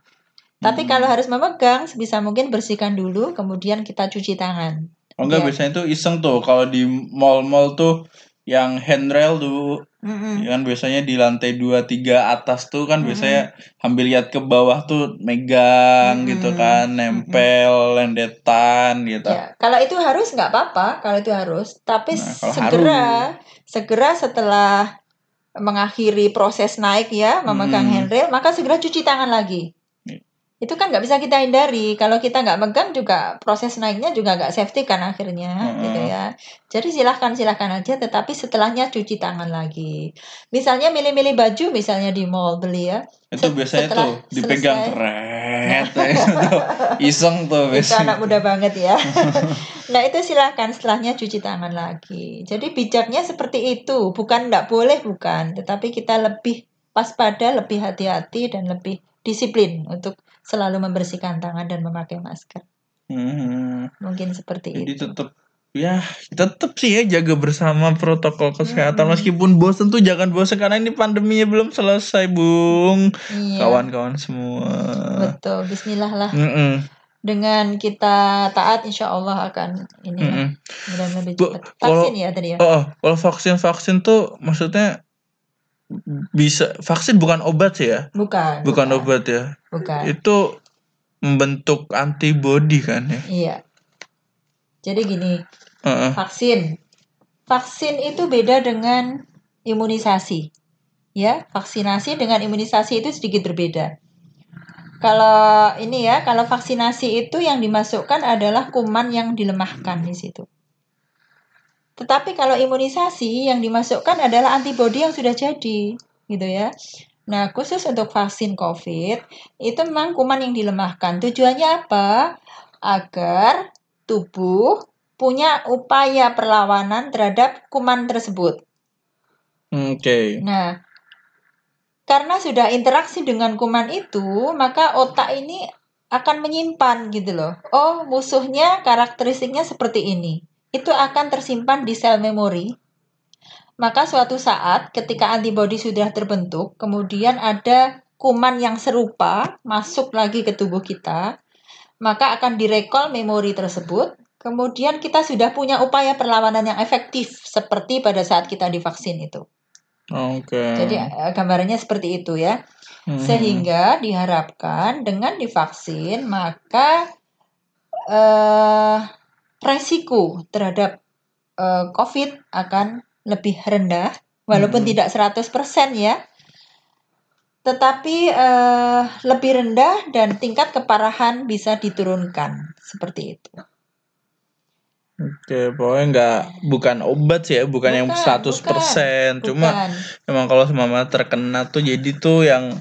Tapi Hmm. kalau harus memegang, sebisa mungkin bersihkan dulu, kemudian kita cuci tangan. Oh enggak Iya. biasanya tuh iseng tuh kalau di mall-mall tuh yang handrail tuh Mm-mm. ya kan biasanya di lantai 2 3 atas tuh kan biasanya hampir lihat ke bawah tuh megang gitu Mm-mm. kan, nempel, lendetan gitu. Ya, kalau itu harus nggak apa-apa, kalau itu harus. Tapi Nah, segera, segera setelah mengakhiri proses naik ya, memegang Hmm. handrail, maka segera cuci tangan lagi. Itu kan nggak bisa kita hindari. Kalau kita nggak megang juga proses naiknya juga nggak safety kan akhirnya, Mm-mm. gitu ya. Jadi silahkan silahkan aja, tetapi setelahnya cuci tangan lagi. Misalnya milih-milih baju, misalnya di mall beli ya. Itu biasanya setelah tuh dipegang keret tuh. iseng tuh Itu biasanya. anak muda banget ya. nah itu silahkan setelahnya cuci tangan lagi. Jadi bijaknya seperti itu, bukan tidak boleh bukan, tetapi kita lebih waspada, lebih hati-hati dan lebih disiplin untuk selalu membersihkan tangan dan memakai masker. Hmm. Mungkin seperti Jadi itu. tetap ya tetap sih ya jaga bersama protokol kesehatan Mm-mm. meskipun bosen tuh jangan bosen karena ini pandeminya belum selesai bung Iya, kawan-kawan semua betul. Bismillah lah. Mm-mm, Dengan kita taat, insya Allah akan ini lah, mm-mm. mudah-mudahan lebih Bu, cepat. kalau- Vaksin ya tadi ya. oh, oh, kalau vaksin vaksin tuh maksudnya bisa vaksin bukan obat sih ya Bukan. bukan obat ya Bukan. itu membentuk antibody kan ya Iya. Jadi gini, Heeh. vaksin. Vaksin itu beda dengan imunisasi. Ya, vaksinasi dengan imunisasi itu sedikit berbeda. Kalau ini ya, kalau vaksinasi itu yang dimasukkan adalah kuman yang dilemahkan di situ. Tetapi kalau imunisasi yang dimasukkan adalah antibodi yang sudah jadi, gitu ya. Nah, khusus untuk vaksin COVID, itu memang kuman yang dilemahkan. Tujuannya apa? Agar tubuh punya upaya perlawanan terhadap kuman tersebut. oke Nah, karena sudah interaksi dengan kuman itu, maka otak ini akan menyimpan gitu loh. Oh, musuhnya karakteristiknya seperti ini. Itu akan tersimpan di sel memori. Maka suatu saat ketika antibodi sudah terbentuk, kemudian ada kuman yang serupa masuk lagi ke tubuh kita, maka akan direkol memori tersebut. Kemudian kita sudah punya upaya perlawanan yang efektif seperti pada saat kita divaksin itu. oke Jadi eh, gambarannya seperti itu ya. Mhm. Sehingga diharapkan dengan divaksin maka eh, resiko terhadap eh, COVID akan lebih rendah walaupun Mhm. tidak 100% ya. Tetapi eh, lebih rendah dan tingkat keparahan bisa diturunkan seperti itu. Oke, pokoknya nggak bukan obat sih ya, bukan, yang Bukan, 100%. Cuma Bukan. emang kalau semama terkena tuh jadi tuh yang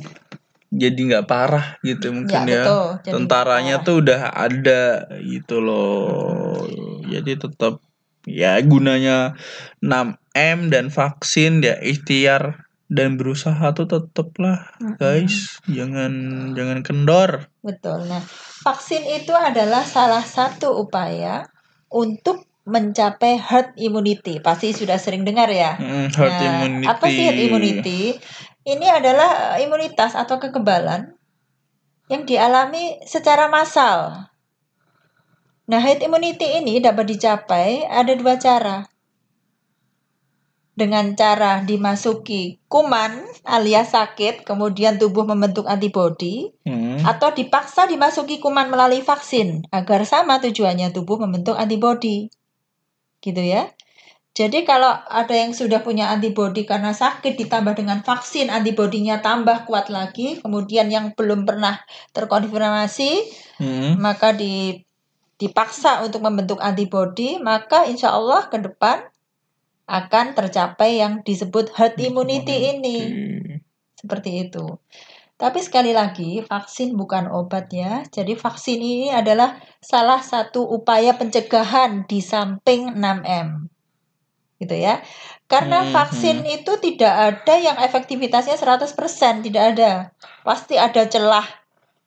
jadi nggak parah gitu mungkin ya. betul. Jadi Tentaranya parah. tuh udah ada gitu loh. Jadi tetap ya gunanya 6M dan vaksin ya ikhtiar dan berusaha tuh tetep lah Mm-mm. guys. Jangan jangan kendor. Betul. Nah, vaksin itu adalah salah satu upaya untuk mencapai herd immunity. Pasti sudah sering dengar ya. Mm, herd Nah, immunity. Apa sih herd immunity? Ini adalah eh, imunitas atau kekebalan yang dialami secara massal. Nah, herd immunity ini dapat dicapai ada dua cara. Dengan cara dimasuki kuman alias sakit, kemudian tubuh membentuk antibodi, Mm, atau dipaksa dimasuki kuman melalui vaksin agar sama tujuannya tubuh membentuk antibodi. gitu ya. Jadi kalau ada yang sudah punya antibodi karena sakit ditambah dengan vaksin antibodinya tambah kuat lagi, kemudian yang belum pernah terkonfirmasi Hmm. maka di dipaksa untuk membentuk antibodi, maka insya Allah ke depan akan tercapai yang disebut herd immunity ini. Seperti itu. Tapi sekali lagi, vaksin bukan obat ya. Jadi vaksin ini adalah salah satu upaya pencegahan di samping 6M. Gitu ya. Karena Mhm. vaksin itu tidak ada yang efektivitasnya 100%, tidak ada. Pasti ada celah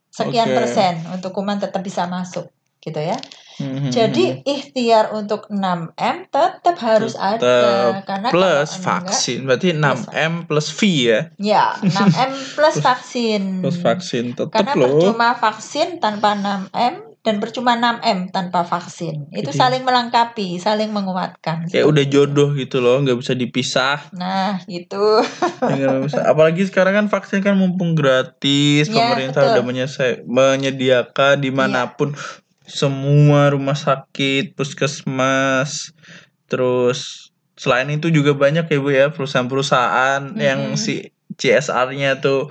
sekian Oke. persen untuk kuman tetap bisa masuk, gitu ya. Hmm. Jadi ikhtiar untuk 6M tetap harus ada Tetap karena plus enggak- vaksin berarti 6M plus V ya Ya, 6M plus vaksin. plus vaksin tetap Karena loh percuma vaksin tanpa 6M dan percuma 6M tanpa vaksin. Itu Jadi- saling melengkapi, saling menguatkan. kayak udah jodoh gitu loh nggak bisa dipisah Nah, itu. Nggak bisa. apalagi sekarang kan vaksin kan mumpung gratis Ya, pemerintah betul. udah menyese- menyediakan di mana pun semua rumah sakit puskesmas terus selain itu juga banyak ya bu ya perusahaan-perusahaan yang Mhm. si CSR-nya tuh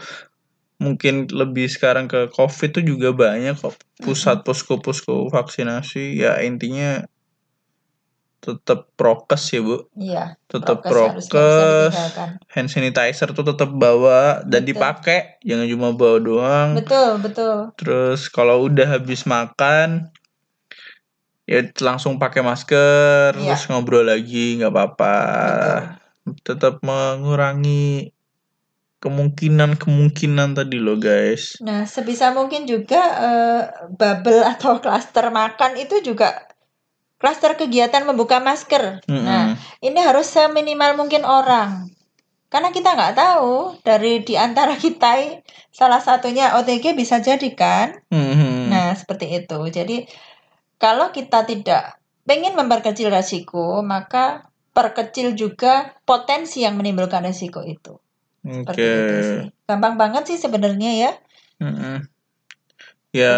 mungkin lebih sekarang ke COVID tuh juga banyak kok. Pusat posko-posko vaksinasi ya intinya tetap prokes ya bu. Iya, tetap prokes hand sanitizer tuh tetap bawa dan Betul. dipakai jangan cuma bawa doang. Betul, betul. terus kalau udah habis makan ya langsung pakai masker Iya. terus ngobrol lagi nggak apa-apa. Tetap mengurangi kemungkinan-kemungkinan tadi loh guys Nah, sebisa mungkin juga eh, bubble atau klaster makan itu juga klaster kegiatan membuka masker. Mm-mm. Nah, ini harus seminimal mungkin orang. Karena kita nggak tahu dari di antara kita salah satunya OTG bisa jadi kan. Mhm. Nah, seperti itu. Jadi kalau kita tidak pengen memperkecil resiko, maka perkecil juga potensi yang menimbulkan resiko itu. Oke sih. Gampang banget sih sebenarnya ya. Mm-mm. ya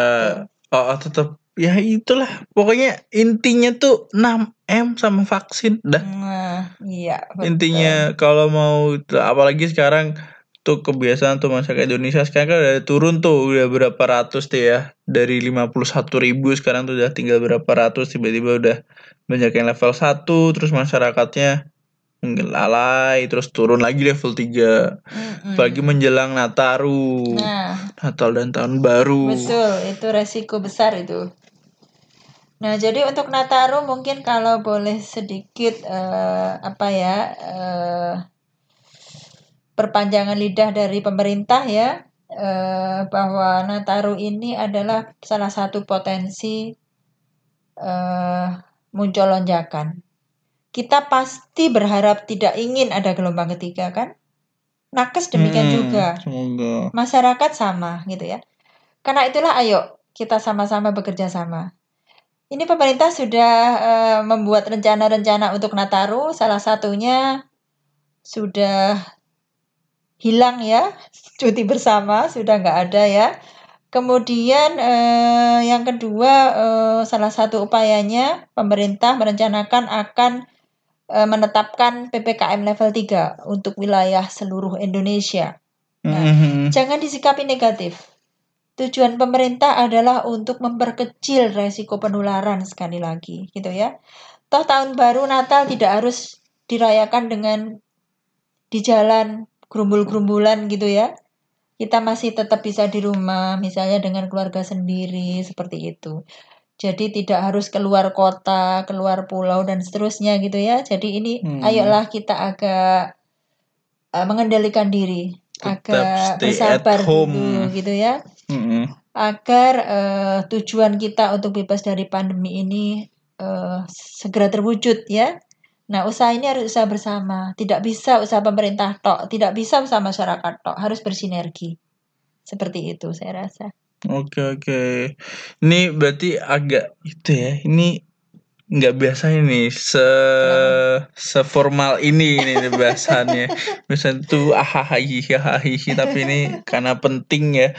oh, oh, tetap ya itulah pokoknya intinya tuh 6M sama vaksin dah Nah, iya. betul. intinya kalau mau apalagi sekarang tuh kebiasaan tuh masyarakat Indonesia sekarang kan udah turun tuh udah berapa ratus tuh ya dari 51 ribu sekarang tuh udah tinggal berapa ratus tiba-tiba udah banyak yang level 1 terus masyarakatnya lalai terus turun lagi level 3 Mm-mm. apalagi menjelang Nataru Nah, Natal dan tahun baru betul. Itu resiko besar itu. Nah, jadi untuk Nataru mungkin kalau boleh sedikit eh, apa ya eh, perpanjangan lidah dari pemerintah ya eh, bahwa Nataru ini adalah salah satu potensi eh, muncul lonjakan. Kita pasti berharap tidak ingin ada gelombang ketiga kan? Nakes demikian Mm-mm, juga. semoga masyarakat sama gitu ya. Karena itulah ayo kita sama-sama bekerja sama. Ini pemerintah sudah eh, membuat rencana-rencana untuk Nataru, salah satunya sudah hilang ya, cuti bersama sudah nggak ada ya. Kemudian eh, yang kedua eh, salah satu upayanya pemerintah merencanakan akan menetapkan PPKM level 3 untuk wilayah seluruh Indonesia. Nah, Mhm. Jangan disikapi negatif. Tujuan pemerintah adalah untuk memperkecil resiko penularan sekali lagi, gitu ya. Toh tahun baru Natal tidak harus dirayakan dengan di jalan gerumbul-gerumbulan gitu ya. Kita masih tetap bisa di rumah, misalnya dengan keluarga sendiri seperti itu. Jadi tidak harus keluar kota, keluar pulau dan seterusnya gitu ya. Jadi ini Hmm. ayolah kita agak eh, mengendalikan diri, Tetap agak bersabar home. dulu gitu ya Mhm. agar eh, tujuan kita untuk bebas dari pandemi ini eh, segera terwujud ya. Nah, usaha ini harus usaha bersama. Tidak bisa usaha pemerintah tok, tidak bisa usaha masyarakat tok, harus bersinergi. Seperti itu saya rasa. Oke oke. Ini berarti agak itu ya. Ini nggak biasa ini se seformal ini ini bahasannya. Biasanya tuh ahahihi tapi ini karena penting ya.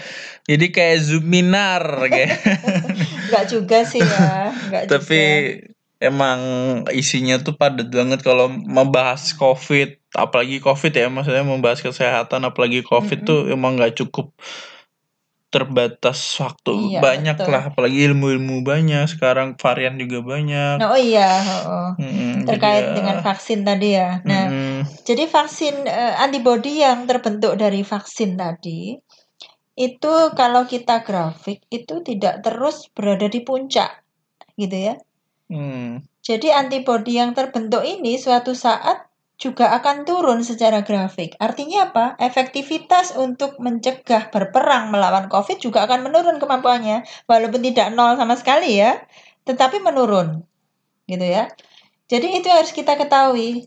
Jadi kayak zoominar kayak. Enggak juga sih ya, enggak tapi juga. emang isinya tuh padat banget kalau membahas covid apalagi covid ya maksudnya membahas kesehatan apalagi covid tuh emang nggak cukup terbatas waktu Iya, banyak betul. lah apalagi ilmu-ilmu banyak sekarang varian juga banyak Nah, oh iya, oh, oh. Jadi terkait ya, dengan vaksin tadi ya. Nah, mm-mm. jadi vaksin eh, antibodi yang terbentuk dari vaksin tadi itu kalau kita grafik itu tidak terus berada di puncak, gitu ya. Hmm. Jadi antibodi yang terbentuk ini suatu saat juga akan turun secara grafik. Artinya apa? Efektivitas untuk mencegah berperang melawan COVID juga akan menurun kemampuannya, walaupun tidak nol sama sekali ya, tetapi menurun, gitu ya. Jadi itu harus kita ketahui.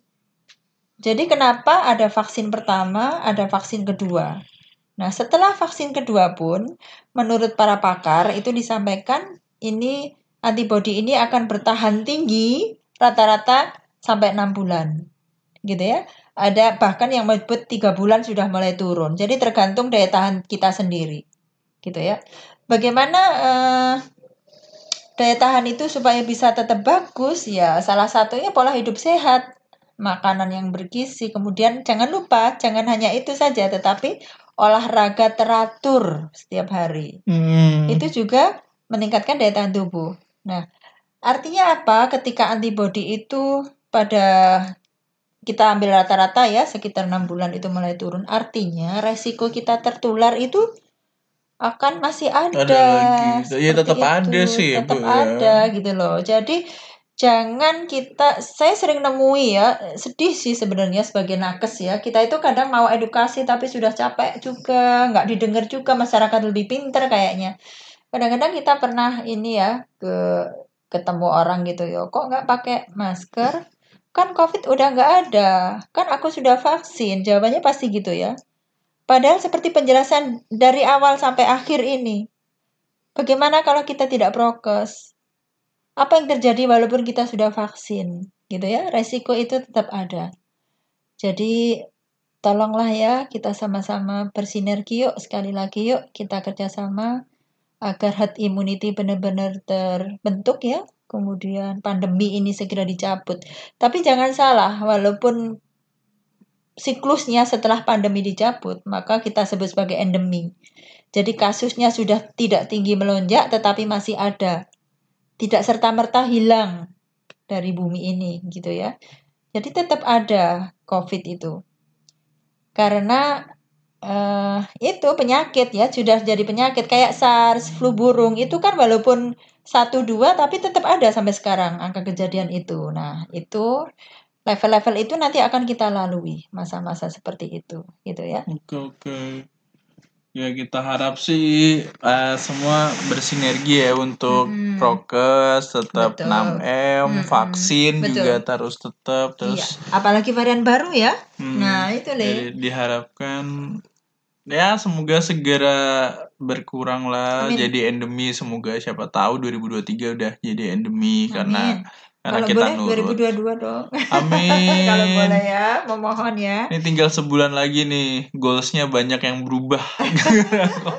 Jadi kenapa ada vaksin pertama, ada vaksin kedua. Nah, setelah vaksin kedua pun, menurut para pakar itu disampaikan ini antibodi ini akan bertahan tinggi rata-rata sampai enam bulan gitu ya. Ada bahkan yang menyebut tiga bulan sudah mulai turun. Jadi tergantung daya tahan kita sendiri, gitu ya. Bagaimana eh, daya tahan itu supaya bisa tetap bagus? Ya salah satunya pola hidup sehat, makanan yang bergizi. Kemudian jangan lupa, jangan hanya itu saja, tetapi olahraga teratur setiap hari. Hmm. Itu juga meningkatkan daya tahan tubuh. Nah, artinya apa? Ketika antibodi itu pada kita ambil rata-rata ya sekitar enam bulan itu mulai turun. Artinya resiko kita tertular itu akan masih ada. Ada lagi. Ya, tetap ada itu. sih, tetap Bu, ya. ada gitu loh. Jadi jangan kita saya sering nemui ya sedih sih sebenarnya sebagai nakes ya kita itu kadang mau edukasi tapi sudah capek juga nggak didengar juga masyarakat lebih pinter kayaknya kadang-kadang kita pernah ini ya ke ketemu orang gitu ya kok nggak pakai masker kan covid udah nggak ada. Kan aku sudah vaksin. Jawabannya pasti gitu ya. Padahal seperti penjelasan dari awal sampai akhir ini bagaimana kalau kita tidak prokes? Apa yang terjadi walaupun kita sudah vaksin? Gitu ya resiko itu tetap ada. Jadi tolonglah ya kita sama-sama bersinergi yuk sekali lagi yuk kita kerjasama agar herd immunity benar-benar terbentuk ya kemudian pandemi ini segera dicabut tapi jangan salah walaupun siklusnya setelah pandemi dicabut maka kita sebut sebagai endemi jadi kasusnya sudah tidak tinggi melonjak tetapi masih ada tidak serta-merta hilang dari bumi ini gitu ya. Jadi tetap ada COVID itu. Karena eh, itu penyakit ya, sudah jadi penyakit kayak SARS, flu burung itu kan walaupun satu dua tapi tetap ada sampai sekarang angka kejadian itu. Nah, itu level-level itu nanti akan kita lalui masa-masa seperti itu gitu ya. Oke oke. Ya kita harap sih eh, semua bersinergi ya untuk Mm-mm. prokes tetap Betul. 6M, Mm-mm. vaksin Betul. juga harus tetap terus Iya, apalagi varian baru ya. hmm, Nah, itu Le. diharapkan ya semoga segera berkurang lah Amin. jadi endemi semoga siapa tahu 2023 udah jadi endemi karena Amin. karena Kalau kita boleh nurut. 2022 dong. Amin. Kalau boleh ya, memohon ya. Ini tinggal sebulan lagi nih, goalsnya banyak yang berubah.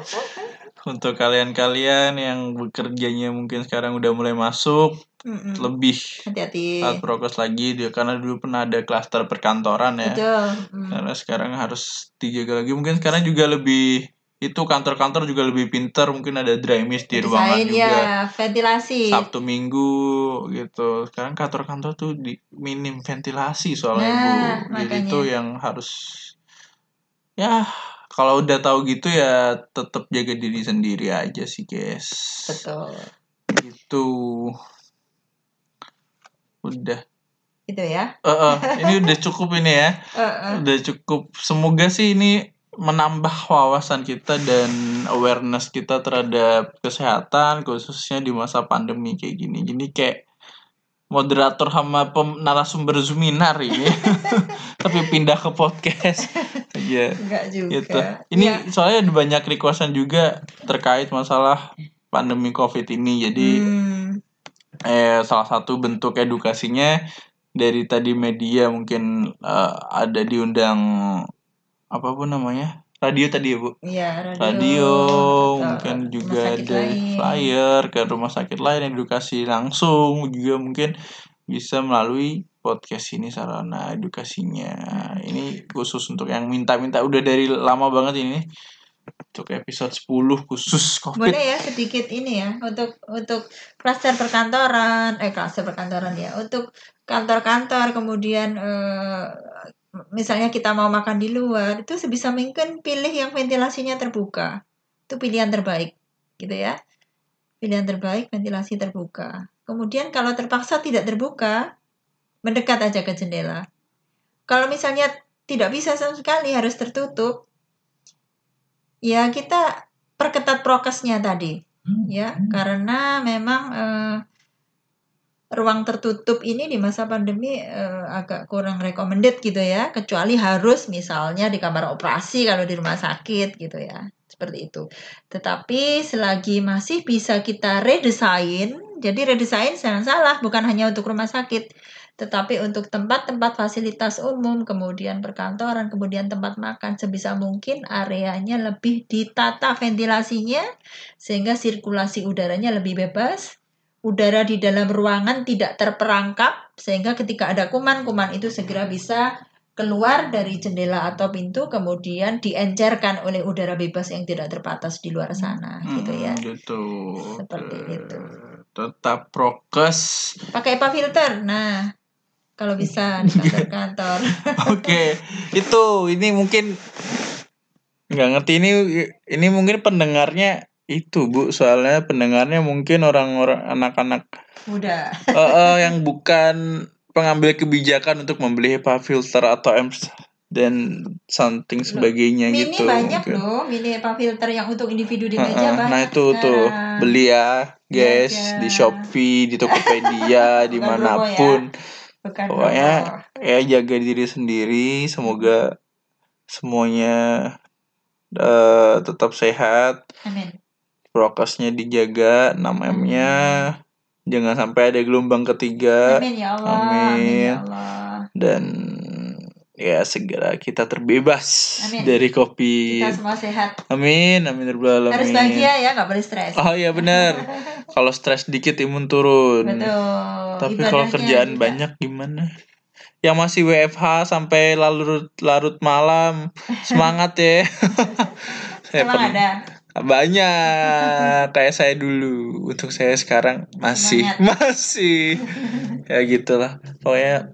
Untuk kalian-kalian yang bekerjanya mungkin sekarang udah mulai masuk, Mm-mm. lebih Hati-hati. saat prokes lagi dia karena dulu pernah ada klaster perkantoran ya. Betul. Mm. Karena sekarang harus dijaga lagi. Mungkin sekarang juga lebih itu kantor-kantor juga lebih pintar, mungkin ada dry mist di ruangan Desain juga. ya, ventilasi. Sabtu Minggu gitu. Sekarang kantor-kantor tuh di minim ventilasi soalnya Nah, Bu. Jadi itu yang harus ya kalau udah tahu gitu ya tetap jaga diri sendiri aja sih, guys. Betul. Gitu. Udah. Itu ya. Eh, eh, ini udah cukup ini ya. Eh, eh. Udah cukup. Semoga sih ini menambah wawasan kita dan awareness kita terhadap kesehatan khususnya di masa pandemi kayak gini. Jadi kayak moderator sama pem- narasumber Zuminar ini. Tapi pindah ke podcast. Iya. Enggak juga. Gitu. Ini Ya. soalnya ada banyak requestan juga terkait masalah pandemi Covid ini. Jadi Hmm, eh salah satu bentuk edukasinya dari tadi media mungkin eh, ada diundang apa pun namanya radio tadi ya bu Iya, radio. radio mungkin juga ada lain. flyer ke rumah sakit lain edukasi langsung juga mungkin bisa melalui podcast ini sarana edukasinya ini khusus untuk yang minta-minta udah dari lama banget ini untuk episode 10 khusus covid Boleh ya sedikit ini ya untuk untuk klaster perkantoran, eh klaster perkantoran ya, untuk kantor-kantor kemudian eh, misalnya kita mau makan di luar itu sebisa mungkin pilih yang ventilasinya terbuka. Itu pilihan terbaik gitu ya. Pilihan terbaik ventilasi terbuka. Kemudian kalau terpaksa tidak terbuka, mendekat aja ke jendela. Kalau misalnya tidak bisa sama sekali harus tertutup, ya kita perketat prokesnya tadi. Ya karena memang eh, ruang tertutup ini di masa pandemi eh, agak kurang recommended gitu ya. Kecuali harus misalnya di kamar operasi kalau di rumah sakit gitu ya. Seperti itu. Tetapi selagi masih bisa kita redesign jadi redesign jangan salah bukan hanya untuk rumah sakit tetapi untuk tempat-tempat fasilitas umum, kemudian perkantoran, kemudian tempat makan, sebisa mungkin areanya lebih ditata ventilasinya sehingga sirkulasi udaranya lebih bebas. Udara di dalam ruangan tidak terperangkap sehingga ketika ada kuman, kuman itu segera bisa keluar dari jendela atau pintu kemudian diencerkan oleh udara bebas yang tidak terbatas di luar sana gitu ya. Hmm, gitu Seperti itu. tetap prokes Pakai apa filter? Nah, kalau bisa di kantor-kantor. Oke, itu ini mungkin nggak ngerti ini ini mungkin pendengarnya itu bu soalnya pendengarnya mungkin orang-orang anak-anak Mudah. eh, eh, yang bukan pengambil kebijakan untuk membeli HEPA filter atau M dan something sebagainya Mini gitu. banyak mungkin. loh, mini apa filter yang untuk individu di meja banyak. nah itu tuh sekarang. beli ya guys Iya, di iya. Shopee di Tokopedia di mana pun Bukan pokoknya rokok. ya jaga diri sendiri semoga semuanya eh, tetap sehat Amin. prokesnya dijaga 6M nya jangan sampai ada gelombang ketiga Amin ya Allah. Amin, ya Amin. Allah. dan ya segera kita terbebas Amin. dari kopi. Kita semua sehat. amin amin rabbal Harus bahagia ya, nggak boleh stres. oh iya benar. Kalau stres dikit imun turun. Betul. tapi kalau kerjaan juga. banyak gimana? Yang masih WFH sampai larut larut malam semangat ya. Emang pernah- ada. banyak. Kayak saya dulu. Untuk saya sekarang masih. Masih. Ya gitulah. Pokoknya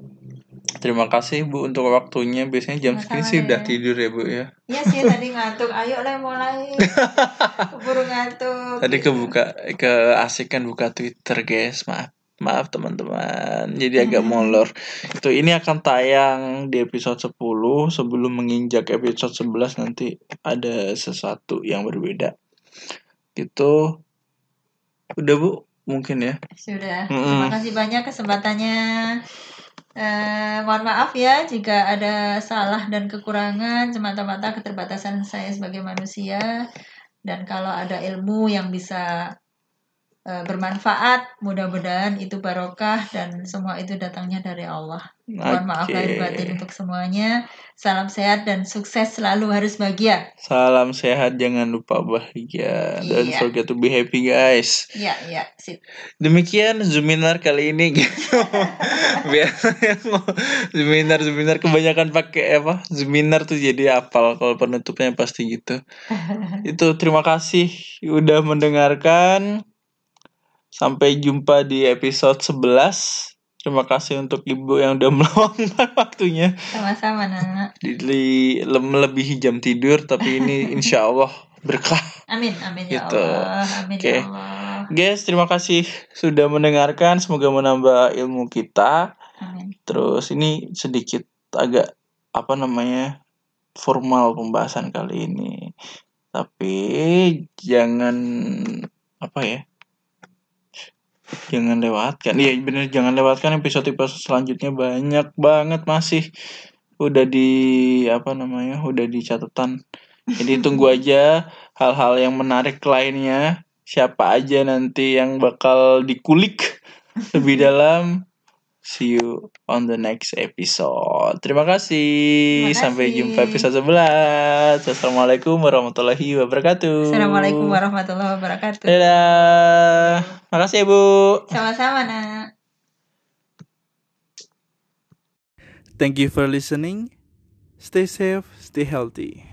terima kasih bu untuk waktunya biasanya jam segini sih udah deh. tidur ya bu ya Iya sih tadi ngantuk. Ayo lah mulai. Keburu ngantuk. tadi kebuka keasikan buka Twitter guys maaf maaf teman-teman jadi agak molor itu ini akan tayang di episode 10 sebelum menginjak episode 11 nanti ada sesuatu yang berbeda gitu udah bu mungkin ya Sudah. Mm-mm. Terima kasih banyak kesempatannya. Eh, mohon maaf ya jika ada salah dan kekurangan semata-mata keterbatasan saya sebagai manusia. Dan kalau ada ilmu yang bisa eh, bermanfaat mudah-mudahan itu barokah dan semua itu datangnya dari Allah. Mohon maaf Oke. lahir batin untuk semuanya. Salam sehat dan sukses selalu harus bahagia. Salam sehat, jangan lupa bahagia. Don't Iya. forget to be happy guys. Ya, ya, sip. Demikian Zuminar kali ini gitu. Biasanya Zuminar Zuminar kebanyakan pakai apa? Zuminar tuh jadi apal kalau penutupnya pasti gitu. Itu terima kasih udah mendengarkan. Sampai jumpa di episode 11. Terima kasih untuk Ibu yang udah meluangkan waktunya Sama-sama, Nana. di, di- melebihi jam tidur tapi ini insya Allah berkah. Amin, amin ya Gitu. Allah. Amin Oke. ya Allah. Guys, terima kasih sudah mendengarkan. Semoga menambah ilmu kita. Amin. Terus ini sedikit agak apa namanya formal pembahasan kali ini. Tapi jangan apa ya? Jangan lewatkan. Iya bener jangan lewatkan episode-episode selanjutnya banyak banget masih udah di apa namanya? udah di catatan. Jadi tunggu aja hal-hal yang menarik lainnya. Siapa aja nanti yang bakal dikulik lebih dalam See you on the next episode. Terima kasih. Terima Sampai kasih. jumpa episode 11. Assalamualaikum warahmatullahi wabarakatuh. Assalamualaikum warahmatullahi wabarakatuh. Dadah. Makasih ya, Bu. Sama-sama, Nak. Thank you for listening. Stay safe, stay healthy.